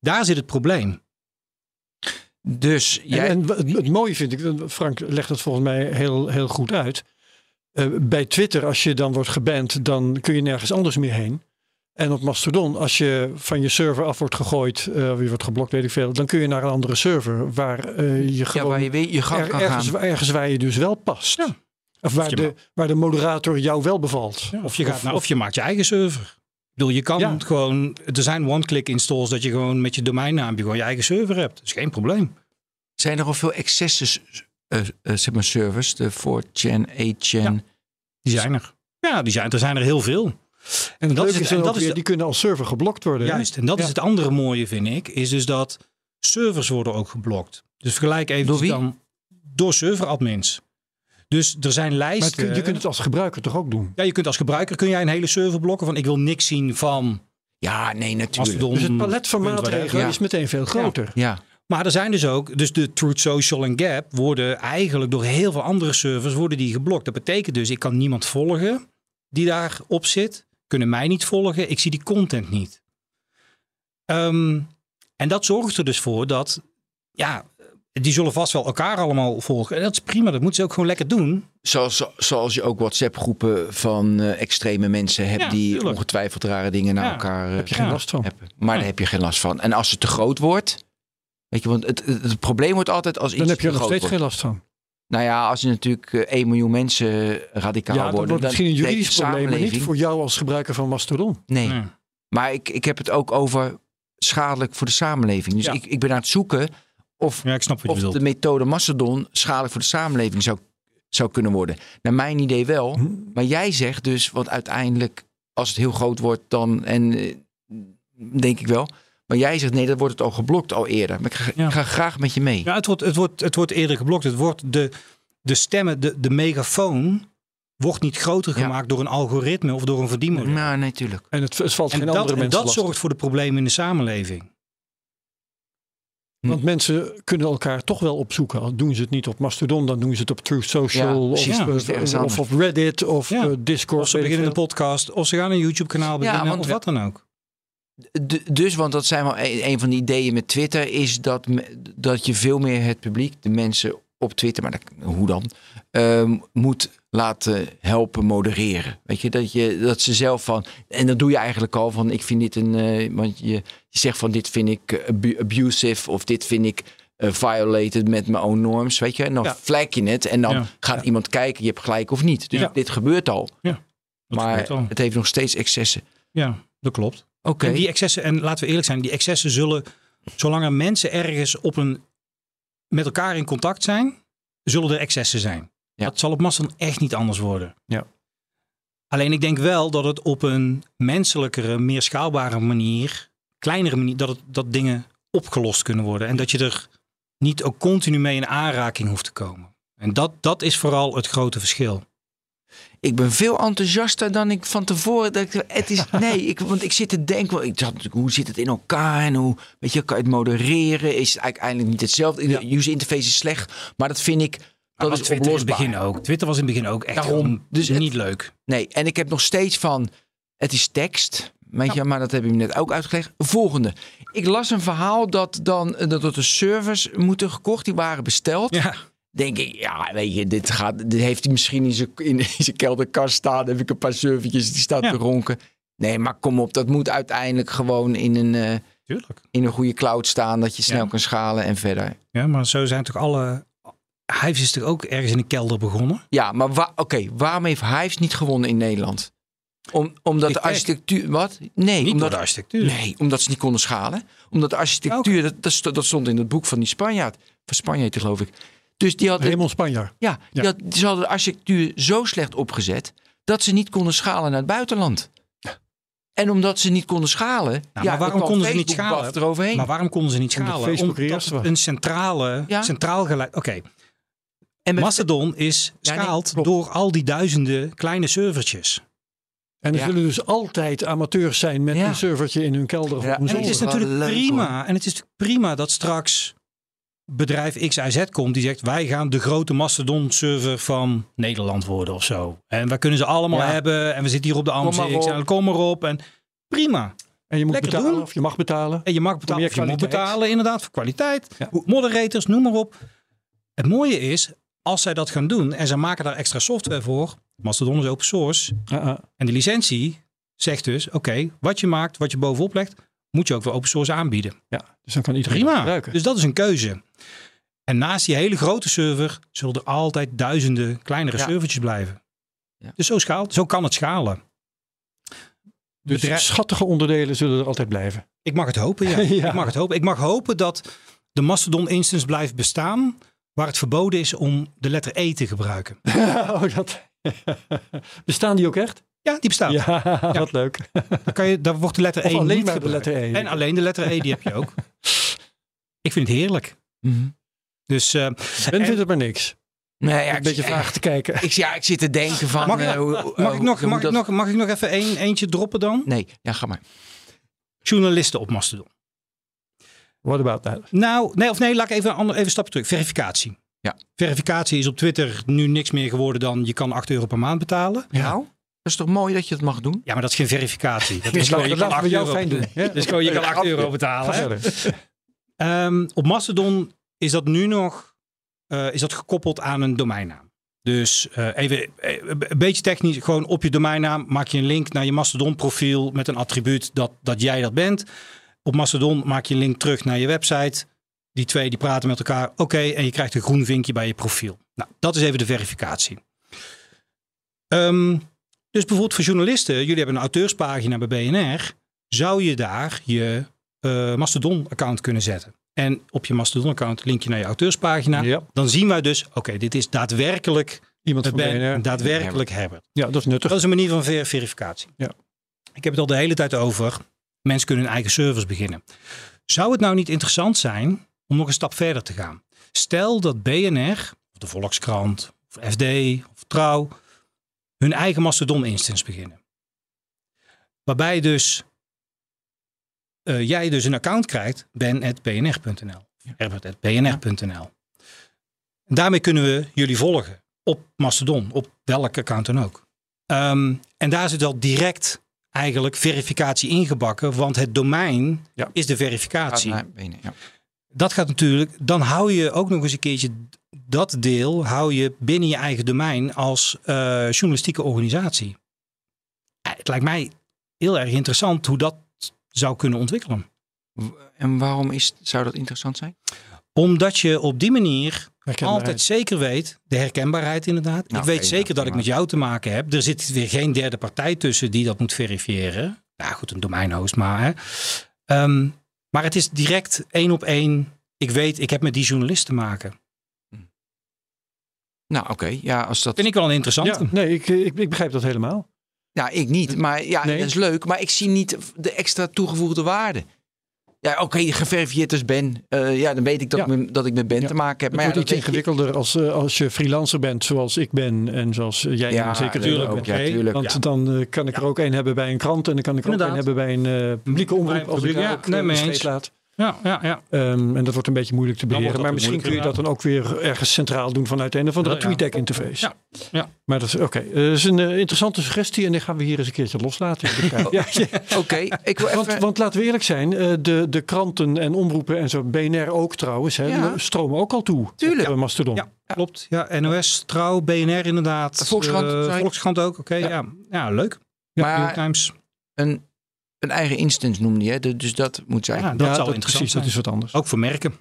Daar zit het probleem. Dus jij... en het, het mooie vind ik, Frank legt het volgens mij heel, heel goed uit. Eh, bij Twitter, als je dan wordt geband, dan kun je nergens anders meer heen. En op Mastodon, als je van je server af wordt gegooid, eh of je wordt geblokt, weet ik veel, dan kun je naar een andere server waar eh, je ja, gewoon waar je weet, je gang er- kan ergens, gaan. ergens waar je dus wel past. Ja. Of waar de, waar de moderator jou wel bevalt. Of je, gaat naar, of je maakt je eigen server. Ik bedoel, je kan Ja. gewoon. Er zijn one-click installs dat je gewoon met je domeinnaam gewoon je eigen server hebt. Dat is geen probleem. Zijn er al veel excessen eh, eh, zeg maar servers, de 4chan, 8chan. Die zijn er. Ja, die zijn, er zijn er heel veel. En dat is het- is, en dat is weer, de- die kunnen als server geblokt worden. hè? Juist, en dat is het andere mooie, vind ik. Is dus dat servers worden ook geblokt. Dus vergelijk even Door wie? dan door serveradmins. Dus er zijn Maar lijsten. kun- je kunt het als gebruiker toch ook doen? Ja, je kunt als gebruiker kun jij een hele server blokken van ik wil niks zien van Ja, nee, natuurlijk. Mastodon. Dus het palet van maatregelen Ja. is meteen veel groter. Ja, Maar er zijn dus ook, dus de Truth Social en Gap worden eigenlijk door heel veel andere servers worden die geblokt. Dat betekent dus, ik kan niemand volgen die daarop zit, kunnen mij niet volgen, ik zie die content niet. Ehm, en dat zorgt er dus voor dat, ja, die zullen vast wel elkaar allemaal volgen. En dat is prima, dat moeten ze ook gewoon lekker doen. zoals, zoals je ook WhatsApp-groepen van eh, extreme mensen hebt Ja, die tuurlijk. ongetwijfd rare dingen naar Ja, elkaar eh, Heb je geen Ja. last van. hebben. Maar daar heb je geen last van. En als het te groot wordt, weet je, want het, het, het probleem wordt altijd als iets Dan heb je er nog steeds wordt. geen last van. Nou ja, als je natuurlijk eh, 1 miljoen mensen radicaal Ja, dan worden, wordt misschien een juridisch probleem, maar niet voor jou als gebruiker van Mastodon. Nee, Ja. maar ik, ik heb het ook over schadelijk voor de samenleving. Dus Ja. ik, ik ben aan het zoeken of, Ja, ik snap wat je of bedoelt. de methode Mastodon schadelijk voor de samenleving zou, zou kunnen worden. Naar mijn idee wel. Hm. Maar jij zegt dus, want uiteindelijk, als het heel groot wordt, dan en eh, denk ik wel. Maar jij zegt nee, dat wordt het al geblokt al eerder. Maar ik ga, Ja. ik ga graag met je mee. Ja, het wordt, het, wordt, het wordt eerder geblokt. Het wordt de, de stemmen, de, de megafoon wordt niet groter Ja. gemaakt door een algoritme of door een verdienmodel. Nou, nee, tuurlijk. En het, het valt en geen dat, andere en mensen dat lastig. zorgt voor de problemen in de samenleving. Want mensen kunnen elkaar toch wel opzoeken. Al doen ze het niet op Mastodon, dan doen ze het op Truth Social Ja, of. Ja. eh, Dat of op Reddit of Ja. eh, Discord. Of ze beginnen een podcast, of ze gaan een YouTube-kanaal beginnen, want- of wat dan ook. Dus, want dat zijn wel een, een van de ideeën met Twitter, is dat, dat je veel meer het publiek, de mensen op Twitter, maar dat- hoe dan, ehm, moet laten helpen modereren. Weet je, dat, je, dat ze zelf van, en dat doe je eigenlijk al van, ik vind dit een, eh, want je, je zegt van, dit vind ik eh, abu- abusive of dit vind ik eh, violated met mijn own norms, weet je. En dan Ja. vlek je het en dan Ja. gaat iemand kijken, je hebt gelijk of niet. Dus Ja. dit gebeurt al, Dat maar het heeft nog steeds excessen. Ja, dat klopt. Oké. En die excessen, en laten we eerlijk zijn, die excessen zullen, zolang er mensen ergens op een, met elkaar in contact zijn, zullen er excessen zijn. Ja. Dat zal op Mastodon echt niet anders worden. Ja. Alleen ik denk wel dat het op een menselijkere, meer schaalbare manier, kleinere manier, dat, het, dat dingen opgelost kunnen worden. En dat je er niet ook continu mee in aanraking hoeft te komen. En dat, dat is vooral het grote verschil. Ik ben veel enthousiaster dan ik van tevoren. Dat ik, het is, nee, ik, want ik zit te denken, ik natuurlijk, hoe zit het in elkaar en hoe, weet je, kan je het modereren? Is het uiteindelijk niet hetzelfde? De user interface is slecht, maar dat vind ik, dat was is Twitter in het begin ook. Twitter was in het begin ook echt Daarom. Dus het- niet leuk. Nee, en ik heb nog steeds van, het is tekst, weet je, maar dat heb je net ook uitgelegd. Volgende, ik las een verhaal dat dan, dat er de servers moeten gekocht, die waren besteld. Ja. Denk ik, ja, weet je, dit, gaat, dit heeft hij misschien in zijn, in, zijn kelderkast staan. Heb ik een paar servertjes die staan Ja. te ronken. Nee, maar kom op, dat moet uiteindelijk gewoon in een, Tuurlijk. in een goede cloud staan. Dat je snel Ja. kan schalen en verder. Ja, maar zo zijn toch alle. Hives is toch ook ergens in de kelder begonnen? Ja, maar wa- oké, waarom heeft Hives niet gewonnen in Nederland? Om, omdat de Ik architectuur... Wat? Nee, Niet omdat, door de architectuur. nee, omdat ze niet konden schalen. Omdat de architectuur, dat, dat, sto- dat stond in het boek van die Spanjaard. Van Spanjaard, geloof ik. Dus die hadden, Raymond Spanjaard. Ja, die Ja. had- ze hadden de architectuur zo slecht opgezet dat ze niet konden schalen naar het buitenland. En omdat ze niet konden schalen, ja, maar waarom konden ze niet Facebook schalen? eroverheen. Maar waarom konden ze niet schalen? Omdat een centrale, Ja. centraal geleid. Oké, en Mastodon is Ja, nee, schaald door al die duizenden kleine servertjes. En er Ja. zullen dus altijd amateurs zijn met Ja. een servertje in hun kelder. Of Ja. En het is natuurlijk leuk, prima. En het is natuurlijk prima dat straks bedrijf XIZ komt die zegt wij gaan de grote Mastodon server van Nederland worden of zo. En wij kunnen ze allemaal Ja. hebben en we zitten hier op de op. en kom maar op en prima. En je moet Lekker betalen doen. of je mag betalen. En je mag betalen, meer of je moet kwaliteit. betalen inderdaad voor kwaliteit. Ja. Moderators, noem maar op. Het mooie is, als zij dat gaan doen en ze maken daar extra software voor. Mastodon is open source. En de licentie zegt dus, oké, wat je maakt, wat je bovenop legt, moet je ook voor open source aanbieden. Ja, dus dan kan iedereen Prima. gebruiken. Dus dat is een keuze. En naast die hele grote server zullen er altijd duizenden kleinere Ja. servertjes blijven. Ja. Dus zo, schaalt, zo kan het schalen. dus bedrijf- schattige onderdelen zullen er altijd blijven. Ik mag het hopen, ja. Ja. Ik mag het hopen. Ik mag hopen dat de Mastodon instance blijft bestaan. waar het verboden is om de letter E te gebruiken. oh, dat... Bestaan die ook echt? Ja, die bestaat. Ja, wat leuk. Dan kan je, daar wordt de letter Of E alleen niet maar de letter E. En alleen de letter E, die heb je ook. Ik vind het heerlijk. Mhm. Dus eh, Ben vindt het maar niks. Nee, ja, Een ik, beetje vraag te kijken. ik, ja, ik zit te denken van... Mag ik- eh, hoe- mag, hoe- ik nog, hoe mag, ik dat- nog, mag ik nog even één, eentje droppen dan? Nee, ja, ga maar. Journalisten op Mastodon. What about that? Nou, nee, of nee, laat ik even een ander, even een stapje terug. Verificatie. Ja. Verificatie is op Twitter nu niks meer geworden dan je kan 8 euro per maand betalen. Nou, dat is toch mooi dat je dat mag doen? Ja, maar dat is geen verificatie. Dat is gewoon, je laten kan we 8 jou euro, fijn doen. Ja? dus gewoon, je kan 8 euro betalen. Ehm, op Mastodon is dat nu nog eh, is dat gekoppeld aan een domeinnaam. Dus eh, even eh, een beetje technisch, gewoon op je domeinnaam maak je een link naar je Mastodon profiel met een attribuut dat, dat jij dat bent. Op Mastodon maak je een link terug naar je website. Die twee die praten met elkaar. Oké, en je krijgt een groen vinkje bij je profiel. Nou, dat is even de verificatie. Ehm, dus bijvoorbeeld voor journalisten, jullie hebben een auteurspagina bij BNR. Zou je daar je eh, Mastodon-account kunnen zetten? En op je Mastodon-account link je naar je auteurspagina. Ja. Dan zien wij dus, oké, dit is daadwerkelijk Iemand van ben BNR. daadwerkelijk Herbert. Ja, dat is nuttig. Dat is een manier van ver- verificatie. Ja. Ik heb het al de hele tijd over. Mensen kunnen hun eigen servers beginnen. Zou het nou niet interessant zijn om nog een stap verder te gaan? Stel dat BNR, of de Volkskrant, of FD, of Trouw, hun eigen Mastodon-instance beginnen. Waarbij dus eh, jij dus een account krijgt, ben.bnr.nl. Herbert.bnr.nl. Daarmee kunnen we jullie volgen op Mastodon, op welk account dan ook. Ehm, en daar zit al direct eigenlijk verificatie ingebakken, want het domein Ja. is de verificatie. Benen, ja. Dat gaat natuurlijk, dan hou je ook nog eens een keertje dat deel hou je binnen je eigen domein als eh, journalistieke organisatie. Het lijkt mij heel erg interessant hoe dat zou kunnen ontwikkelen. En waarom is, zou dat interessant zijn? Omdat je op die manier altijd zeker weet, de herkenbaarheid inderdaad. Nou, ik weet oké, zeker dat ik met jou te maken heb. Er zit weer geen derde partij tussen die dat moet verifiëren. Ja goed, een domeinhost maar. Hè. Ehm, maar het is direct één op één. Ik weet, ik heb met die journalist te maken. Nou, oké. Ja, als dat... Vind ik wel een interessante. Ja, nee, ik, ik, ik begrijp dat helemaal. Ja, ik niet. Maar ja, Nee. dat is leuk. Maar ik zie niet de extra toegevoegde waarde. Ja, oké, geverifieerd als Ben. Eh, ja, dan weet ik dat, Ja. ik, met- dat ik met Ben Ja. te maken heb. Het Maar ja, wordt iets ingewikkelder als, eh, als je freelancer bent, zoals ik ben en zoals jij Ja, zeker tuurlijk. bent. ook. Ja, tuurlijk. Want Ja. dan eh, kan ik er ook een hebben bij een krant en dan kan ik er ook een Inderdaad. hebben bij een eh, publieke omroep als ik Nee, eens. laat. Ja, ja, ja. Ehm, en dat wordt een beetje moeilijk te beheren. Maar misschien kun je dat dan ook weer ergens centraal doen vanuit een of andere Ja, ja. TweetDeck interface. Ja, ja. Maar dat is oké. Eh, dat is een eh, interessante suggestie en die gaan we hier eens een keertje loslaten. ja, ja. Oké, ik wil Want, even... want laten we eerlijk zijn, eh, de, de kranten en omroepen en zo, BNR ook trouwens, hè, Ja. stromen ook al toe. Tuurlijk. Op, eh, Mastodon. Ja, klopt. Ja, NOS, Trouw, BNR inderdaad. Volkskrant, Eh. Volkskrant ook, oké. ja. Ja. leuk. Ja, Maar- New York Times. een, een eigen instance noemde je. Dus dat moet zijn. Ja, dat Ja, zou dat, interessant precies, zijn. dat is wat anders. Ook voor merken.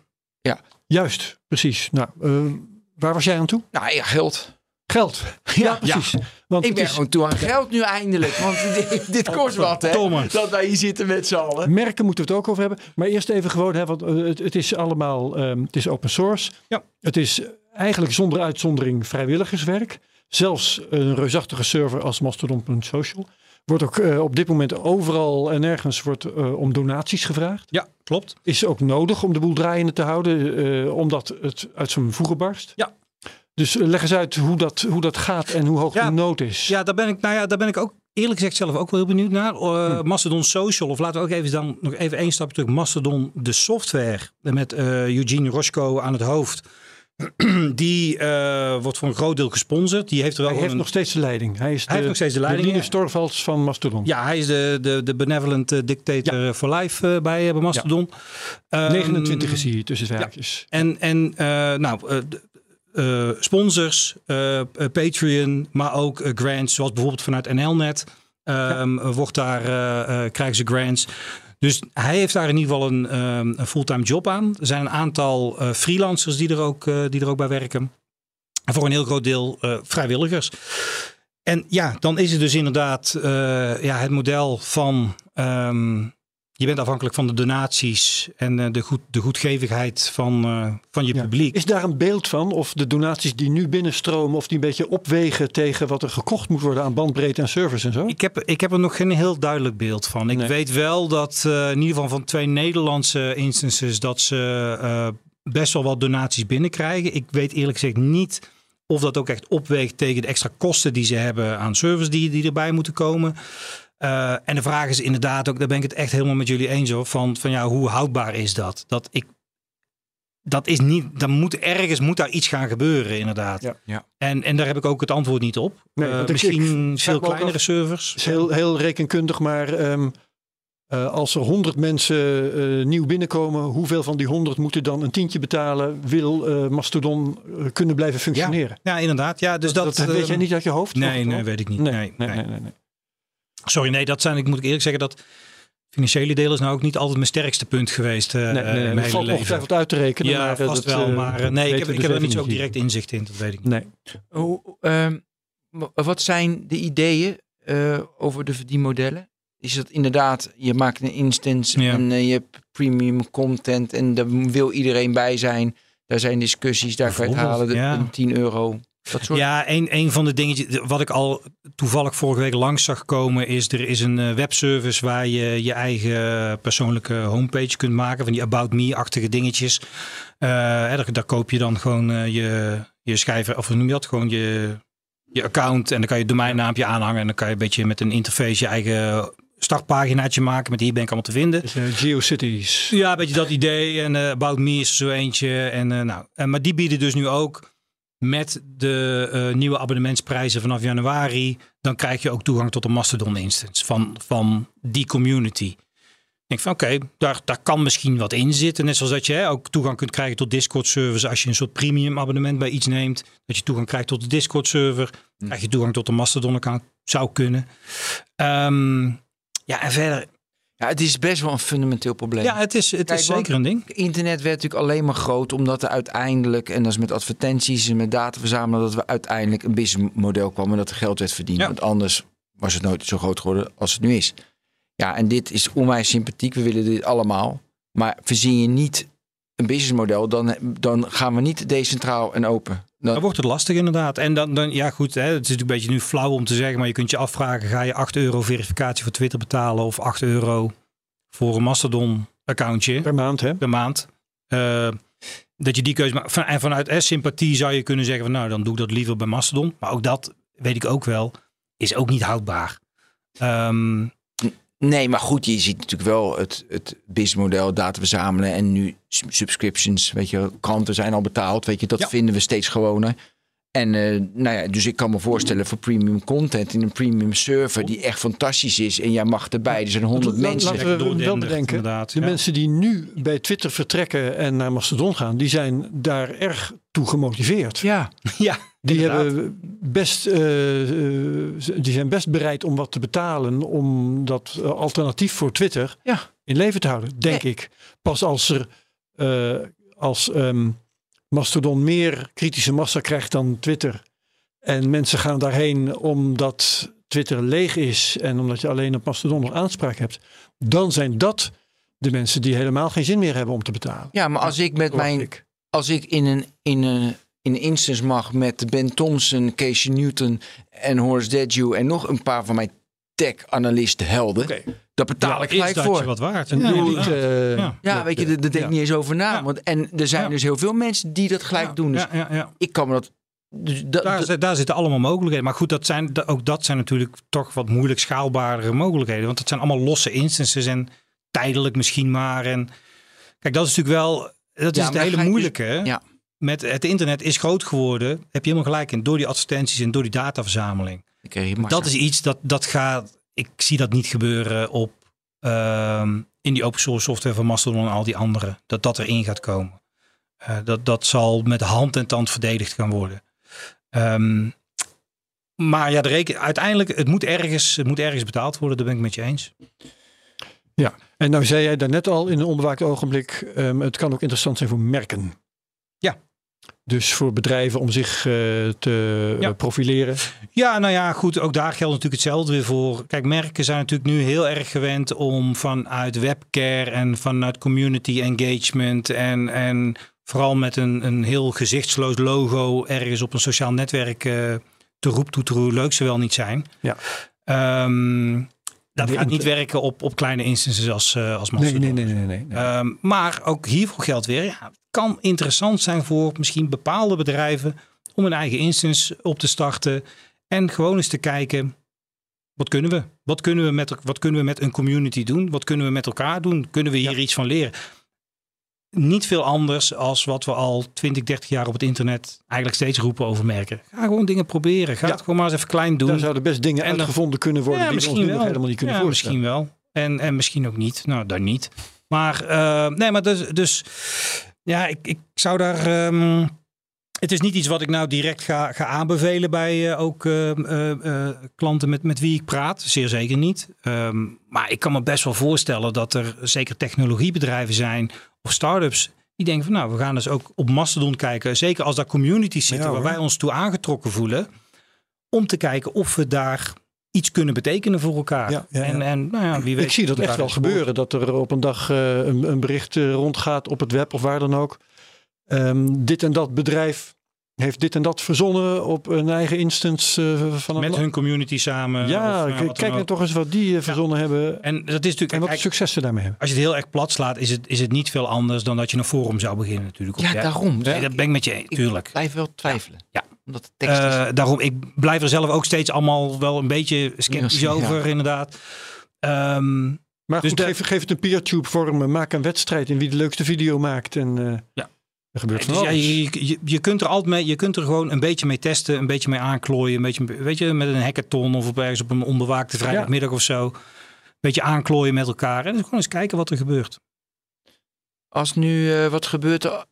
Juist, precies. Nou, eh, waar was jij aan toe? Nou ja, geld. Geld. Ja, precies. Want Ik het ben is, gewoon toe aan geld nu eindelijk. Want dit, dit kost wat, hè? Verdomme. Dat wij hier zitten met z'n allen. merken moeten we het ook over hebben. Maar eerst even gewoon, hè, want eh, het, het is allemaal, ehm, het is open source. Ja. Het is eigenlijk zonder uitzondering vrijwilligerswerk. Zelfs een reusachtige server als Mastodon.social. Wordt ook eh, op dit moment overal en nergens wordt, eh, om donaties gevraagd. Ja, klopt. Is ook nodig om de boel draaiende te houden, eh, omdat het uit zijn voegen barst. Ja. Dus leg eens uit hoe dat, hoe dat gaat en hoe hoog Ja. de nood is. Ja, daar ben ik, nou ja, daar ben ik ook eerlijk gezegd zelf ook wel heel benieuwd naar. Hm. Mastodon Social, of laten we ook even dan nog even één stapje terug. Mastodon, de software, met Eugene Roschko aan het hoofd. Die eh, wordt voor een groot deel gesponsord. Die heeft er wel Hij heeft een, nog steeds de leiding. Hij, is de, heeft nog steeds de leiding, ja. Torvalds van Mastodon. Ja, hij is de, de, de benevolent eh, dictator for life eh, bij, eh, bij Mastodon. Ehm, 29 is hij tussen zijn haakjes. En, en eh, nou, eh, eh, sponsors, eh, eh, Patreon, maar ook eh, grants, zoals bijvoorbeeld vanuit NLNet, ehm, eh, wordt daar, eh, eh, krijgen ze grants. Dus hij heeft daar in ieder geval een, ehm, fulltime job aan. Er zijn een aantal eh, freelancers die er, ook, eh, die er ook bij werken. En voor een heel groot deel eh, vrijwilligers. En ja, dan is het dus inderdaad ja, het model van ehm, je bent afhankelijk van de donaties en eh, de, goed, de goedgevigheid van, eh, van je Ja. publiek. Is daar een beeld van of de donaties die nu binnenstromen, of die een beetje opwegen tegen wat er gekocht moet worden aan bandbreedte en service en zo? Ik heb, ik heb er nog geen heel duidelijk beeld van. Ik Nee. weet wel dat eh, in ieder geval van twee Nederlandse instances dat ze best wel wat donaties binnenkrijgen. Ik weet eerlijk gezegd niet of dat ook echt opweegt tegen de extra kosten die ze hebben aan service die, die erbij moeten komen. Eh, en de vraag is inderdaad ook, daar ben ik het echt helemaal met jullie eens over, van, van ja, hoe houdbaar is dat? Dat ik dat is niet, dan moet ergens moet daar iets gaan gebeuren, inderdaad. Ja. Ja. En, en daar heb ik ook het antwoord niet op. Nee, Eh, misschien ik veel kleinere af- servers. Het is heel, heel rekenkundig, maar ehm, eh, als er 100 mensen eh, nieuw binnenkomen, hoeveel van die 100 moeten dan een tientje betalen? Wil eh, Mastodon kunnen blijven functioneren? Ja, inderdaad. Ja, dus dat, dat, weet eh, jij niet uit je hoofd? Nee, nee, weet ik niet. Nee, Nee, nee, nee. nee, nee, nee. Sorry, nee, dat zijn, ik moet ik eerlijk zeggen dat financiële deel is nou ook niet altijd mijn sterkste punt geweest. eh Nee, nee, nee, dat mijn valt hele leven. ongetwijfeld uit te rekenen. Ja, maar, eh, vast dat, wel. eh, Maar nee, ik heb, dus heb er niet zo direct inzicht in. Dat weet ik niet. Nee. Hoe, ehm, wa- wat zijn de ideeën eh, over de verdienmodellen? Is dat inderdaad, je maakt een instance Ja. en je hebt premium content en daar wil iedereen bij zijn. Daar zijn discussies, daar kan je het halen, de, ja. een 10 euro. Dat soort. Ja, een, een van de dingetjes wat ik al toevallig vorige week langs zag komen is er is een eh, webservice waar je je eigen persoonlijke homepage kunt maken van die About Me-achtige dingetjes. Eh, hè, daar, daar koop je dan gewoon eh, je, je schijver, of hoe noem je dat? Gewoon je, je account en dan kan je domeinnaampje aanhangen en dan kan je een beetje met een interface je eigen startpaginaatje maken met hier ben ik allemaal te vinden. Dus, GeoCities. Ja, een beetje dat idee. En About Me is er zo eentje. En, nou, en, maar die bieden dus nu ook met de eh, nieuwe abonnementsprijzen vanaf januari. Dan krijg je ook toegang tot een Mastodon instance van, van die community. Ik denk van oké, daar, daar kan misschien wat in zitten. Net zoals dat je hè, ook toegang kunt krijgen tot Discord servers als je een soort premium abonnement bij iets neemt. Dat je toegang krijgt tot de Discord server. Krijg je toegang tot de Mastodon account. Zou kunnen. Ehm, ja, en verder. Ja, het is best wel een fundamenteel probleem. Ja, het is, het Kijk, is zeker een ding. Internet werd natuurlijk alleen maar groot omdat er uiteindelijk, en dat is met advertenties en met data verzamelen, dat we uiteindelijk een businessmodel kwam en dat er geld werd verdiend. Ja. Want anders was het nooit zo groot geworden als het nu is. Ja, en dit is onwijs sympathiek. We willen dit allemaal. Maar verzin je niet een businessmodel, dan, dan gaan we niet decentraal en open. Dan, Dan wordt het lastig inderdaad. En dan, dan ja goed, hè, het is natuurlijk een beetje nu flauw om te zeggen, maar je kunt je afvragen, ga je 8 euro verificatie voor Twitter betalen of 8 euro voor een Mastodon accountje Per maand, hè? per maand? Eh, dat je die keuze maakt. Van- En vanuit eh, sympathie zou je kunnen zeggen van nou, dan doe ik dat liever bij Mastodon. Maar ook dat, weet ik ook wel, is ook niet houdbaar. Ehm, Nee, maar goed, je ziet natuurlijk wel het, het businessmodel, data verzamelen en nu subscriptions. Weet je, kranten zijn al betaald. Weet je, dat Ja. vinden we steeds gewoner. En eh, nou ja, dus ik kan me voorstellen voor premium content in een premium server die echt fantastisch is. En jij mag erbij. Er zijn honderd mensen. Laten we wel bedenken, inderdaad, de ja. mensen die nu bij Twitter vertrekken en naar Mastodon gaan, die zijn daar erg toe gemotiveerd. Ja, ja, Die, inderdaad. hebben best, eh, eh, die zijn best bereid om wat te betalen om dat eh, alternatief voor Twitter ja. in leven te houden, denk ik. Pas als er als ehm, Mastodon meer kritische massa krijgt dan Twitter en mensen gaan daarheen omdat Twitter leeg is en omdat je alleen op Mastodon nog aanspraak hebt, dan zijn dat de mensen die helemaal geen zin meer hebben om te betalen. ja, maar als ik met mijn ik. als ik in een, in een, in instance mag met Ben Thompson, Casey Newton en Horace Dedju en nog een paar van mijn tech-analisten helden, Oké. daar betaal ik is gelijk dat voor. je wat waard. En Ja, doe het, eh, Ja. Weet je, eh, daar denk ik ja. niet eens over na. Ja. Want, en er zijn Ja. dus heel veel mensen die dat gelijk doen. Dus Ja, ja, ja. ik kan me dat... Dus dat, Daar, dat- zit- daar zitten allemaal mogelijkheden. Maar goed, dat zijn, da- ook dat zijn natuurlijk toch wat moeilijk schaalbare mogelijkheden. Want het zijn allemaal losse instances en tijdelijk misschien maar. En kijk, dat is natuurlijk wel, dat is het hele je- moeilijke. ja. Met het internet is groot geworden, heb je helemaal gelijk in, door die advertenties en door die dataverzameling. Dat is iets dat, dat gaat, ik zie dat niet gebeuren op, ehm, in die open source software van Mastodon en al die andere. Dat dat erin gaat komen. Eh, dat, dat zal met hand en tand verdedigd gaan worden. Ehm, maar ja, de reken, uiteindelijk, het moet, ergens, het moet ergens betaald worden, daar ben ik met je eens. Ja, en nou zei jij daarnet al in een onbewaakt ogenblik, ehm, het kan ook interessant zijn voor merken. Dus voor bedrijven om zich eh, te Ja. eh, profileren. Ja, nou ja, goed. Ook daar geldt natuurlijk hetzelfde weer voor. Kijk, merken zijn natuurlijk nu heel erg gewend om vanuit webcare en vanuit community engagement en, en vooral met een, een heel gezichtsloos logo ergens op een sociaal netwerk eh, te roeptoeteren hoe leuk ze wel niet zijn. Ja. Ehm, dat gaat niet en- werken op, op kleine instances als, eh als Mastodon. nee, nee, nee. nee, nee. Ehm, maar ook hiervoor geldt weer, ja, het kan interessant zijn voor misschien bepaalde bedrijven om een eigen instance op te starten en gewoon eens te kijken, wat kunnen we? Wat kunnen we met, wat kunnen we met een community doen? Wat kunnen we met elkaar doen? Kunnen we hier iets van leren? Niet veel anders als wat we al 20, 30 jaar op het internet eigenlijk steeds roepen over merken. Ga gewoon dingen proberen. Ga Ja. het gewoon maar eens even klein doen. Daar zouden best dingen En dan- uitgevonden kunnen worden Ja, die we ons misschien nog wel. helemaal niet kunnen ja, voorstellen. Misschien wel. En, en misschien ook niet. Nou, dan niet. Maar eh, nee, maar dus, dus ja, ik, ik zou daar. ehm, het is niet iets wat ik nou direct ga, ga aanbevelen bij eh, ook eh, eh, klanten met, met wie ik praat. Zeer zeker niet. Ehm, maar ik kan me best wel voorstellen dat er zeker technologiebedrijven zijn of start-ups die denken van nou, we gaan dus ook op Mastodon kijken. Zeker als daar communities zitten Ja, waar wij ons toe aangetrokken voelen. Om te kijken of we daar iets kunnen betekenen voor elkaar. Ja, ja, ja. En, en nou ja, wie weet. Ik zie dat echt wel gebeuren. Dat er op een dag een, een bericht rondgaat op het web of waar dan ook. Ehm, dit en dat bedrijf heeft dit en dat verzonnen op een eigen instance eh, van een Met hun community samen. Ja, of, dan kijk nou toch eens wat die eh, verzonnen hebben. En dat is natuurlijk. En wat kijk, succes ze daarmee hebben. als je het heel erg plat slaat, is het, is het niet veel anders dan dat je een forum zou beginnen, natuurlijk. op Ja, daarom. Dat ben ik met je eens, Ik tuurlijk. blijf wel twijfelen. Ja. Omdat de tekst is... Eh, daarom, ik blijf er zelf ook steeds allemaal wel een beetje sceptisch Ja. over, inderdaad. Ehm, Maar Dus goed, de- geef, geef het een peertube vorm. Maak een wedstrijd in wie de leukste video maakt. En eh, Ja. Er gebeurt van dus ja, je, je, je kunt er altijd mee, je kunt er gewoon een beetje mee testen, een beetje mee aanklooien, een beetje, weet je, met een hackathon of op ergens op een onbewaakte vrijdagmiddag of zo. Een beetje aanklooien met elkaar en dus gewoon eens kijken wat er gebeurt. Als nu, eh, wat gebeurt er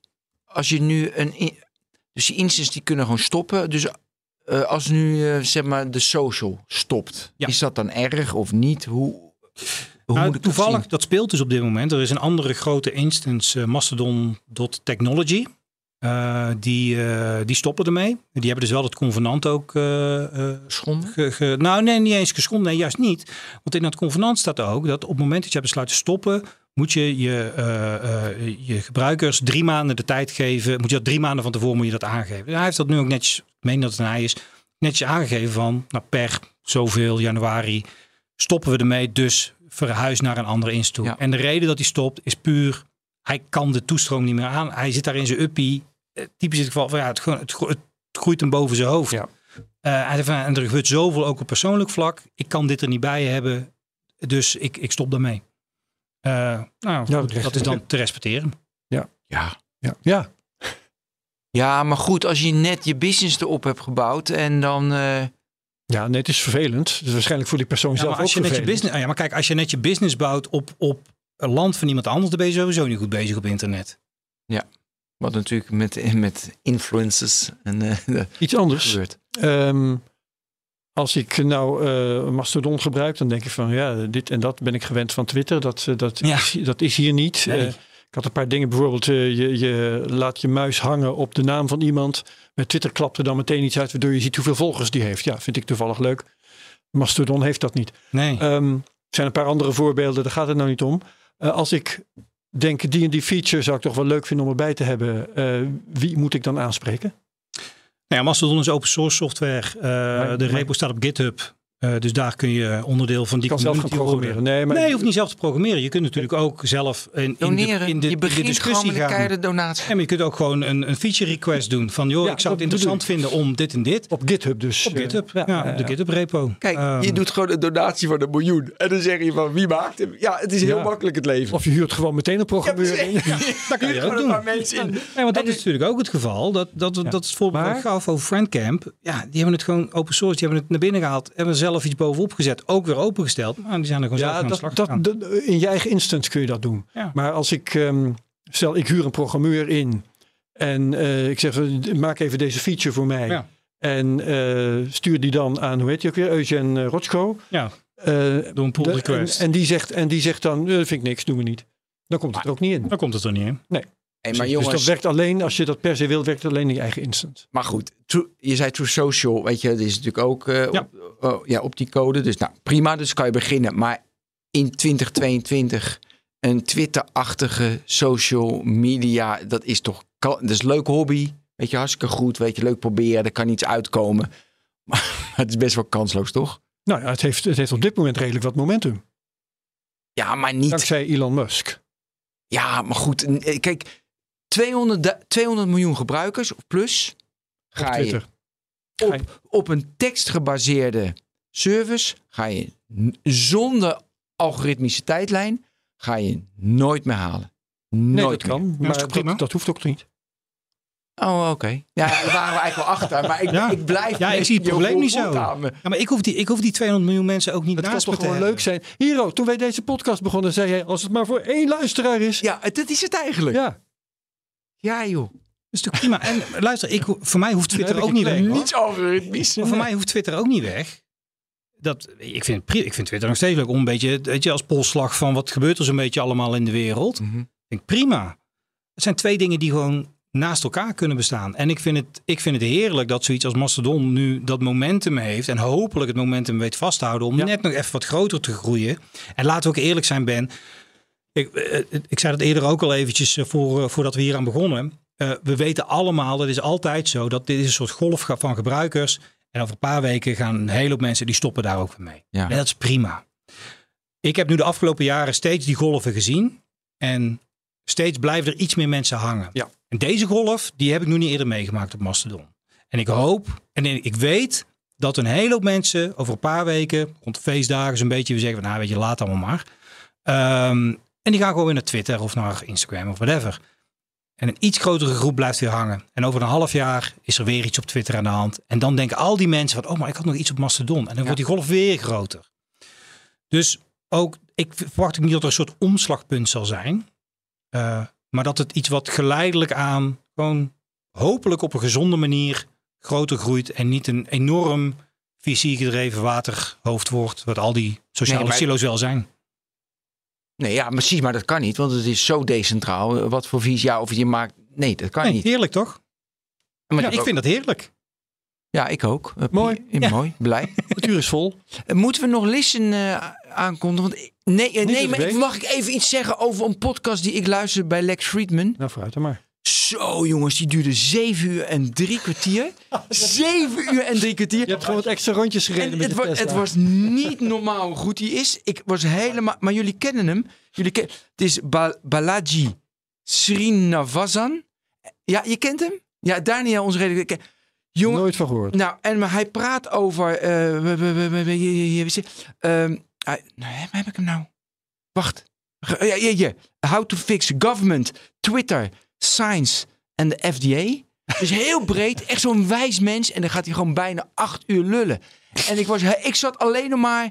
als je nu een... in- dus die instances die kunnen gewoon stoppen. Dus eh, als nu, eh, zeg maar, de social stopt. Ja. Is dat dan erg of niet? Hoe, hoe Nou, moet ik dat toevallig, dat, speelt dus op dit moment. Er is een andere grote instance, eh, Mastodon.technology. Eh, die, eh, die stoppen ermee. Die hebben dus wel het convenant ook eh, eh, Schonden? ge- ge- nou, nee, niet eens geschonden. Nee, juist niet. Want in dat convenant staat ook dat op het moment dat je besluit te stoppen, moet je je, eh, eh, je gebruikers drie maanden de tijd geven. Moet je dat drie maanden van tevoren moet je dat aangeven. Hij heeft dat nu ook netjes, ik meen dat het een hij is, netjes aangegeven van nou, per zoveel januari stoppen we ermee. Dus verhuis naar een andere instoel. Ja. En de reden dat hij stopt is puur, hij kan de toestroom niet meer aan. Hij zit daar in zijn uppie. Eh, Typisch in het geval van ja, het, het, gro- het groeit hem boven zijn hoofd. Ja. Eh, van, en er gebeurt zoveel ook op persoonlijk vlak. Ik kan dit er niet bij hebben. Dus ik, ik stop daarmee. Eh, nou, Ja, goed, dat is dan te respecteren. Ja. Ja. ja, Ja, maar goed, als je net je business erop hebt gebouwd en dan... eh, ja, nee, het is vervelend. Is waarschijnlijk voor die persoon Ja, zelf maar ook als je net je vervelend. business, ja, maar kijk, als je net je business bouwt op, op een land van iemand anders, dan ben je sowieso niet goed bezig op internet. wat natuurlijk met, met influencers en eh, Iets anders. gebeurt. Ehm, als ik nou eh, Mastodon gebruik, dan denk ik van ja, dit en dat ben ik gewend van Twitter. Dat, eh, dat, Ja. is, dat is hier niet. Nee. Ik had een paar dingen, bijvoorbeeld eh, je, je laat je muis hangen op de naam van iemand. Met Twitter klapt er dan meteen iets uit, waardoor je ziet hoeveel volgers die heeft. Ja, vind ik toevallig leuk. Mastodon heeft dat niet. Nee. Ehm, er zijn een paar andere voorbeelden, daar gaat het nou niet om. Eh, als ik denk, die en die feature zou ik toch wel leuk vinden om erbij te hebben. eh, wie moet ik dan aanspreken? Nou ja, Mastodon is open source software. Maar- de maar- repo staat op GitHub. Eh, dus daar kun je onderdeel van die Ik kan zelf gaan community programmeren. Nee, maar Nee, je hoeft niet zelf te programmeren. Je kunt natuurlijk ook zelf in, in, de, Doneren. in, de, je in de begint gewoon discussie met een gaan. donatie. Je kunt ook gewoon een, een feature request doen. Van joh, Ja, ik zou het interessant vinden om dit en dit. op GitHub dus. Op GitHub. Ja, ja, op de. GitHub repo. Kijk, Ehm, je doet gewoon een donatie van een miljoen. En dan zeg je van wie maakt hem? Ja, het is heel Ja. makkelijk het leven. Of je huurt gewoon meteen een programmeur in. dat kan je ook Gewoon doen. paar mensen in. Nee, want dat is natuurlijk ook het geval. Dat, dat, dat is het voorbeeld gaf over Friendcamp. Ja, die hebben het gewoon open source. Die hebben het naar binnen gehaald. Hebben er zelf iets bovenop gezet. Ook weer opengesteld. Maar die zijn er gewoon zelf Ja, aan de dat, dat, in je eigen instance kun je dat doen. Ja. Maar als ik, ehm, stel ik huur een programmeur in en eh, ik zeg, eh, maak even deze feature voor mij. Ja. En eh, stuur die dan aan, hoe heet je ook weer, Eugen eh, Rotschko. Ja, door een pull de- request. En, en, die zegt, en die zegt dan, dat vind ik niks, doen we niet. Dan komt het er ook niet in. Dan komt het er niet in. Nee. Hey, maar dus jongens, dat werkt alleen, als je dat per se wil, werkt het alleen in je eigen instance. Maar goed, True- je zei True Social, weet je, dat is natuurlijk ook eh, Ja. Op, oh, ja, op die code. Dus nou, prima, dus kan je beginnen. Maar in 2022 een Twitter-achtige social media, dat is toch, dat is een leuke hobby. Weet je, hartstikke goed, weet je, leuk proberen, er kan iets uitkomen. Maar het is best wel kansloos, toch? Nou ja, het heeft, het heeft op dit moment redelijk wat momentum. Ja, maar niet. Dankzij Elon Musk. Ja, maar goed, eh, kijk, 200, du- 200 miljoen gebruikers of plus Op ga. Ga je- op, op een tekstgebaseerde service ga je zonder algoritmische tijdlijn ga je nooit meer halen. Nooit Nee, dat meer. kan. Maar toch prima? dat, dat hoeft ook niet. Oh, oké. Ja, daar waren we eigenlijk wel achter. Maar ik, Ja. ik blijf Ja, ik zie het probleem niet zo. Ja, maar ik hoef, die, ik hoef die 200 miljoen mensen ook niet kan naast toch me te gewoon leuk zijn. Hero, toen wij deze podcast begonnen, zei jij, als het maar voor één luisteraar is. Ja, dat is het eigenlijk. Ja, Ja, joh. Dat is toch prima. En luister, ik, voor mij hoeft Twitter ook niet weg. Niets algoritmisch. Voor mij hoeft Twitter ook niet weg. Dat, ik, vind, ik vind Twitter nog steeds leuk om een beetje, weet je, als polsslag van wat gebeurt er zo'n beetje allemaal in de wereld. Ik denk prima. Het zijn twee dingen die gewoon naast elkaar kunnen bestaan. En ik vind, het, ik vind het heerlijk dat zoiets als Mastodon nu dat momentum heeft. En hopelijk het momentum weet vasthouden om Ja. net nog even wat groter te groeien. En laten we ook eerlijk zijn, Ben. Ik, eh, ik zei dat eerder ook al eventjes eh, voor, eh, voordat we hier aan begonnen. Eh, we weten allemaal, dat is altijd zo, dat dit is een soort golf van gebruikers. En over een paar weken gaan een hele hoop mensen die stoppen daar ook weer mee. Ja. En dat is prima. Ik heb nu de afgelopen jaren steeds die golven gezien. En steeds blijven er iets meer mensen hangen. Ja. En deze golf, die heb ik nu niet eerder meegemaakt op Mastodon. En ik hoop en ik weet dat een hele hoop mensen over een paar weken, rond de feestdagen, zo'n beetje, we zeggen van, nou weet je, laat allemaal maar. Ehm, en die gaan gewoon weer naar Twitter of naar Instagram of whatever. En een iets grotere groep blijft weer hangen. En over een half jaar is er weer iets op Twitter aan de hand. En dan denken al die mensen van, oh, maar ik had nog iets op Mastodon. En dan wordt die golf weer groter. Dus ook, ik verwacht ook niet dat er een soort omslagpunt zal zijn. Eh, maar dat het iets wat geleidelijk aan, gewoon hopelijk op een gezonde manier groter groeit. En niet een enorm visie gedreven waterhoofd wordt. Wat al die sociale Nee, maar- silo's wel zijn. Nee, ja, precies, maar dat kan niet, want het is zo decentraal. Wat voor visie, ja, of je maakt. Nee, dat kan Nee, niet. heerlijk toch? Maar Ja, ik vind dat heerlijk. Ja, ik ook. Mooi. eh, Ja. Mooi, blij. het uur is vol. Eh, Moeten we nog listen eh, aankondigen? Want, nee, nee maar ik mag ik even iets zeggen over een podcast die ik luisterde bij Lex Friedman? Nou, vooruit dan maar. Zo jongens, die duurde zeven uur en drie kwartier. Zeven uur en drie kwartier. Je hebt gewoon wat extra rondjes gereden En met het, je wa- het was niet normaal hoe goed hij is. Ik was helemaal. Maar jullie kennen hem. Jullie ken, het is Ba- Balaji Srinivasan. Ja, je kent hem? Ja, Daniel, onze redacteur. Jongen, Nooit van gehoord. nou, en maar hij praat over. waar heb ik hem nou? Wacht. Ja, ja, ja. How to fix government, Twitter, science en de FDA. Dus heel breed, echt zo'n wijs mens. En dan gaat hij gewoon bijna acht uur lullen. En ik, was, ik zat alleen nog maar.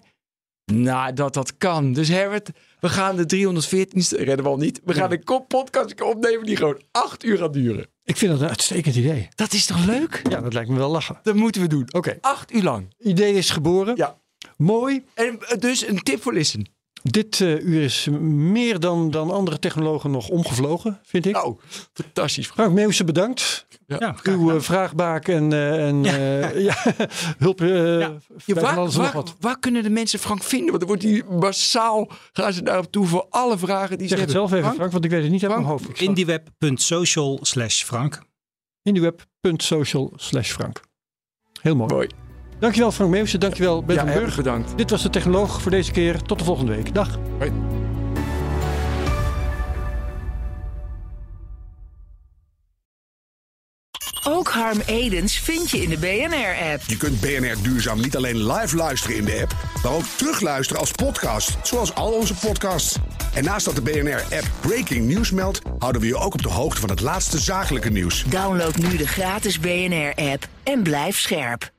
Nou, dat dat kan. Dus Herbert, we gaan de 314ste, redden we al niet. We gaan een kop podcast opnemen die gewoon acht uur gaat duren. Ik vind dat een uitstekend idee. Dat is toch leuk? Ja, dat lijkt me wel lachen. Dat moeten we doen. Oké, Acht uur lang. idee is geboren. Ja. Mooi. En eh, dus een tip voor Listen. Dit eh, uur is meer dan, dan andere technologen nog omgevlogen, vind ik. Nou, fantastisch. Frank Meeuwse, bedankt. Ja, Uw eh, vraagbaak en, eh, en eh, ja, hulp eh Ja, waar, alles waar, wat. waar kunnen de mensen Frank vinden? Want er wordt hier massaal, gaan ze daarop toe voor alle vragen die ze Zeg het hebben. zelf even, Frank? Frank, want ik weet het niet uit mijn hoofd. Indieweb.social slash Frank. Indieweb.social slash Frank. Heel mooi. Mooi. Dankjewel Frank Meeuwse, dankjewel Ben Ja, van Burg. bedankt. Dit was de Technoloog voor deze keer. Tot de volgende week. Dag. Ook Harm Edens vind je in de BNR-app. Je kunt BNR Duurzaam niet alleen live luisteren in de app, maar ook terugluisteren als podcast, zoals al onze podcasts. En naast dat de BNR-app Breaking News meldt, houden we je ook op de hoogte van het laatste zakelijke nieuws. Download nu de gratis BNR-app en blijf scherp.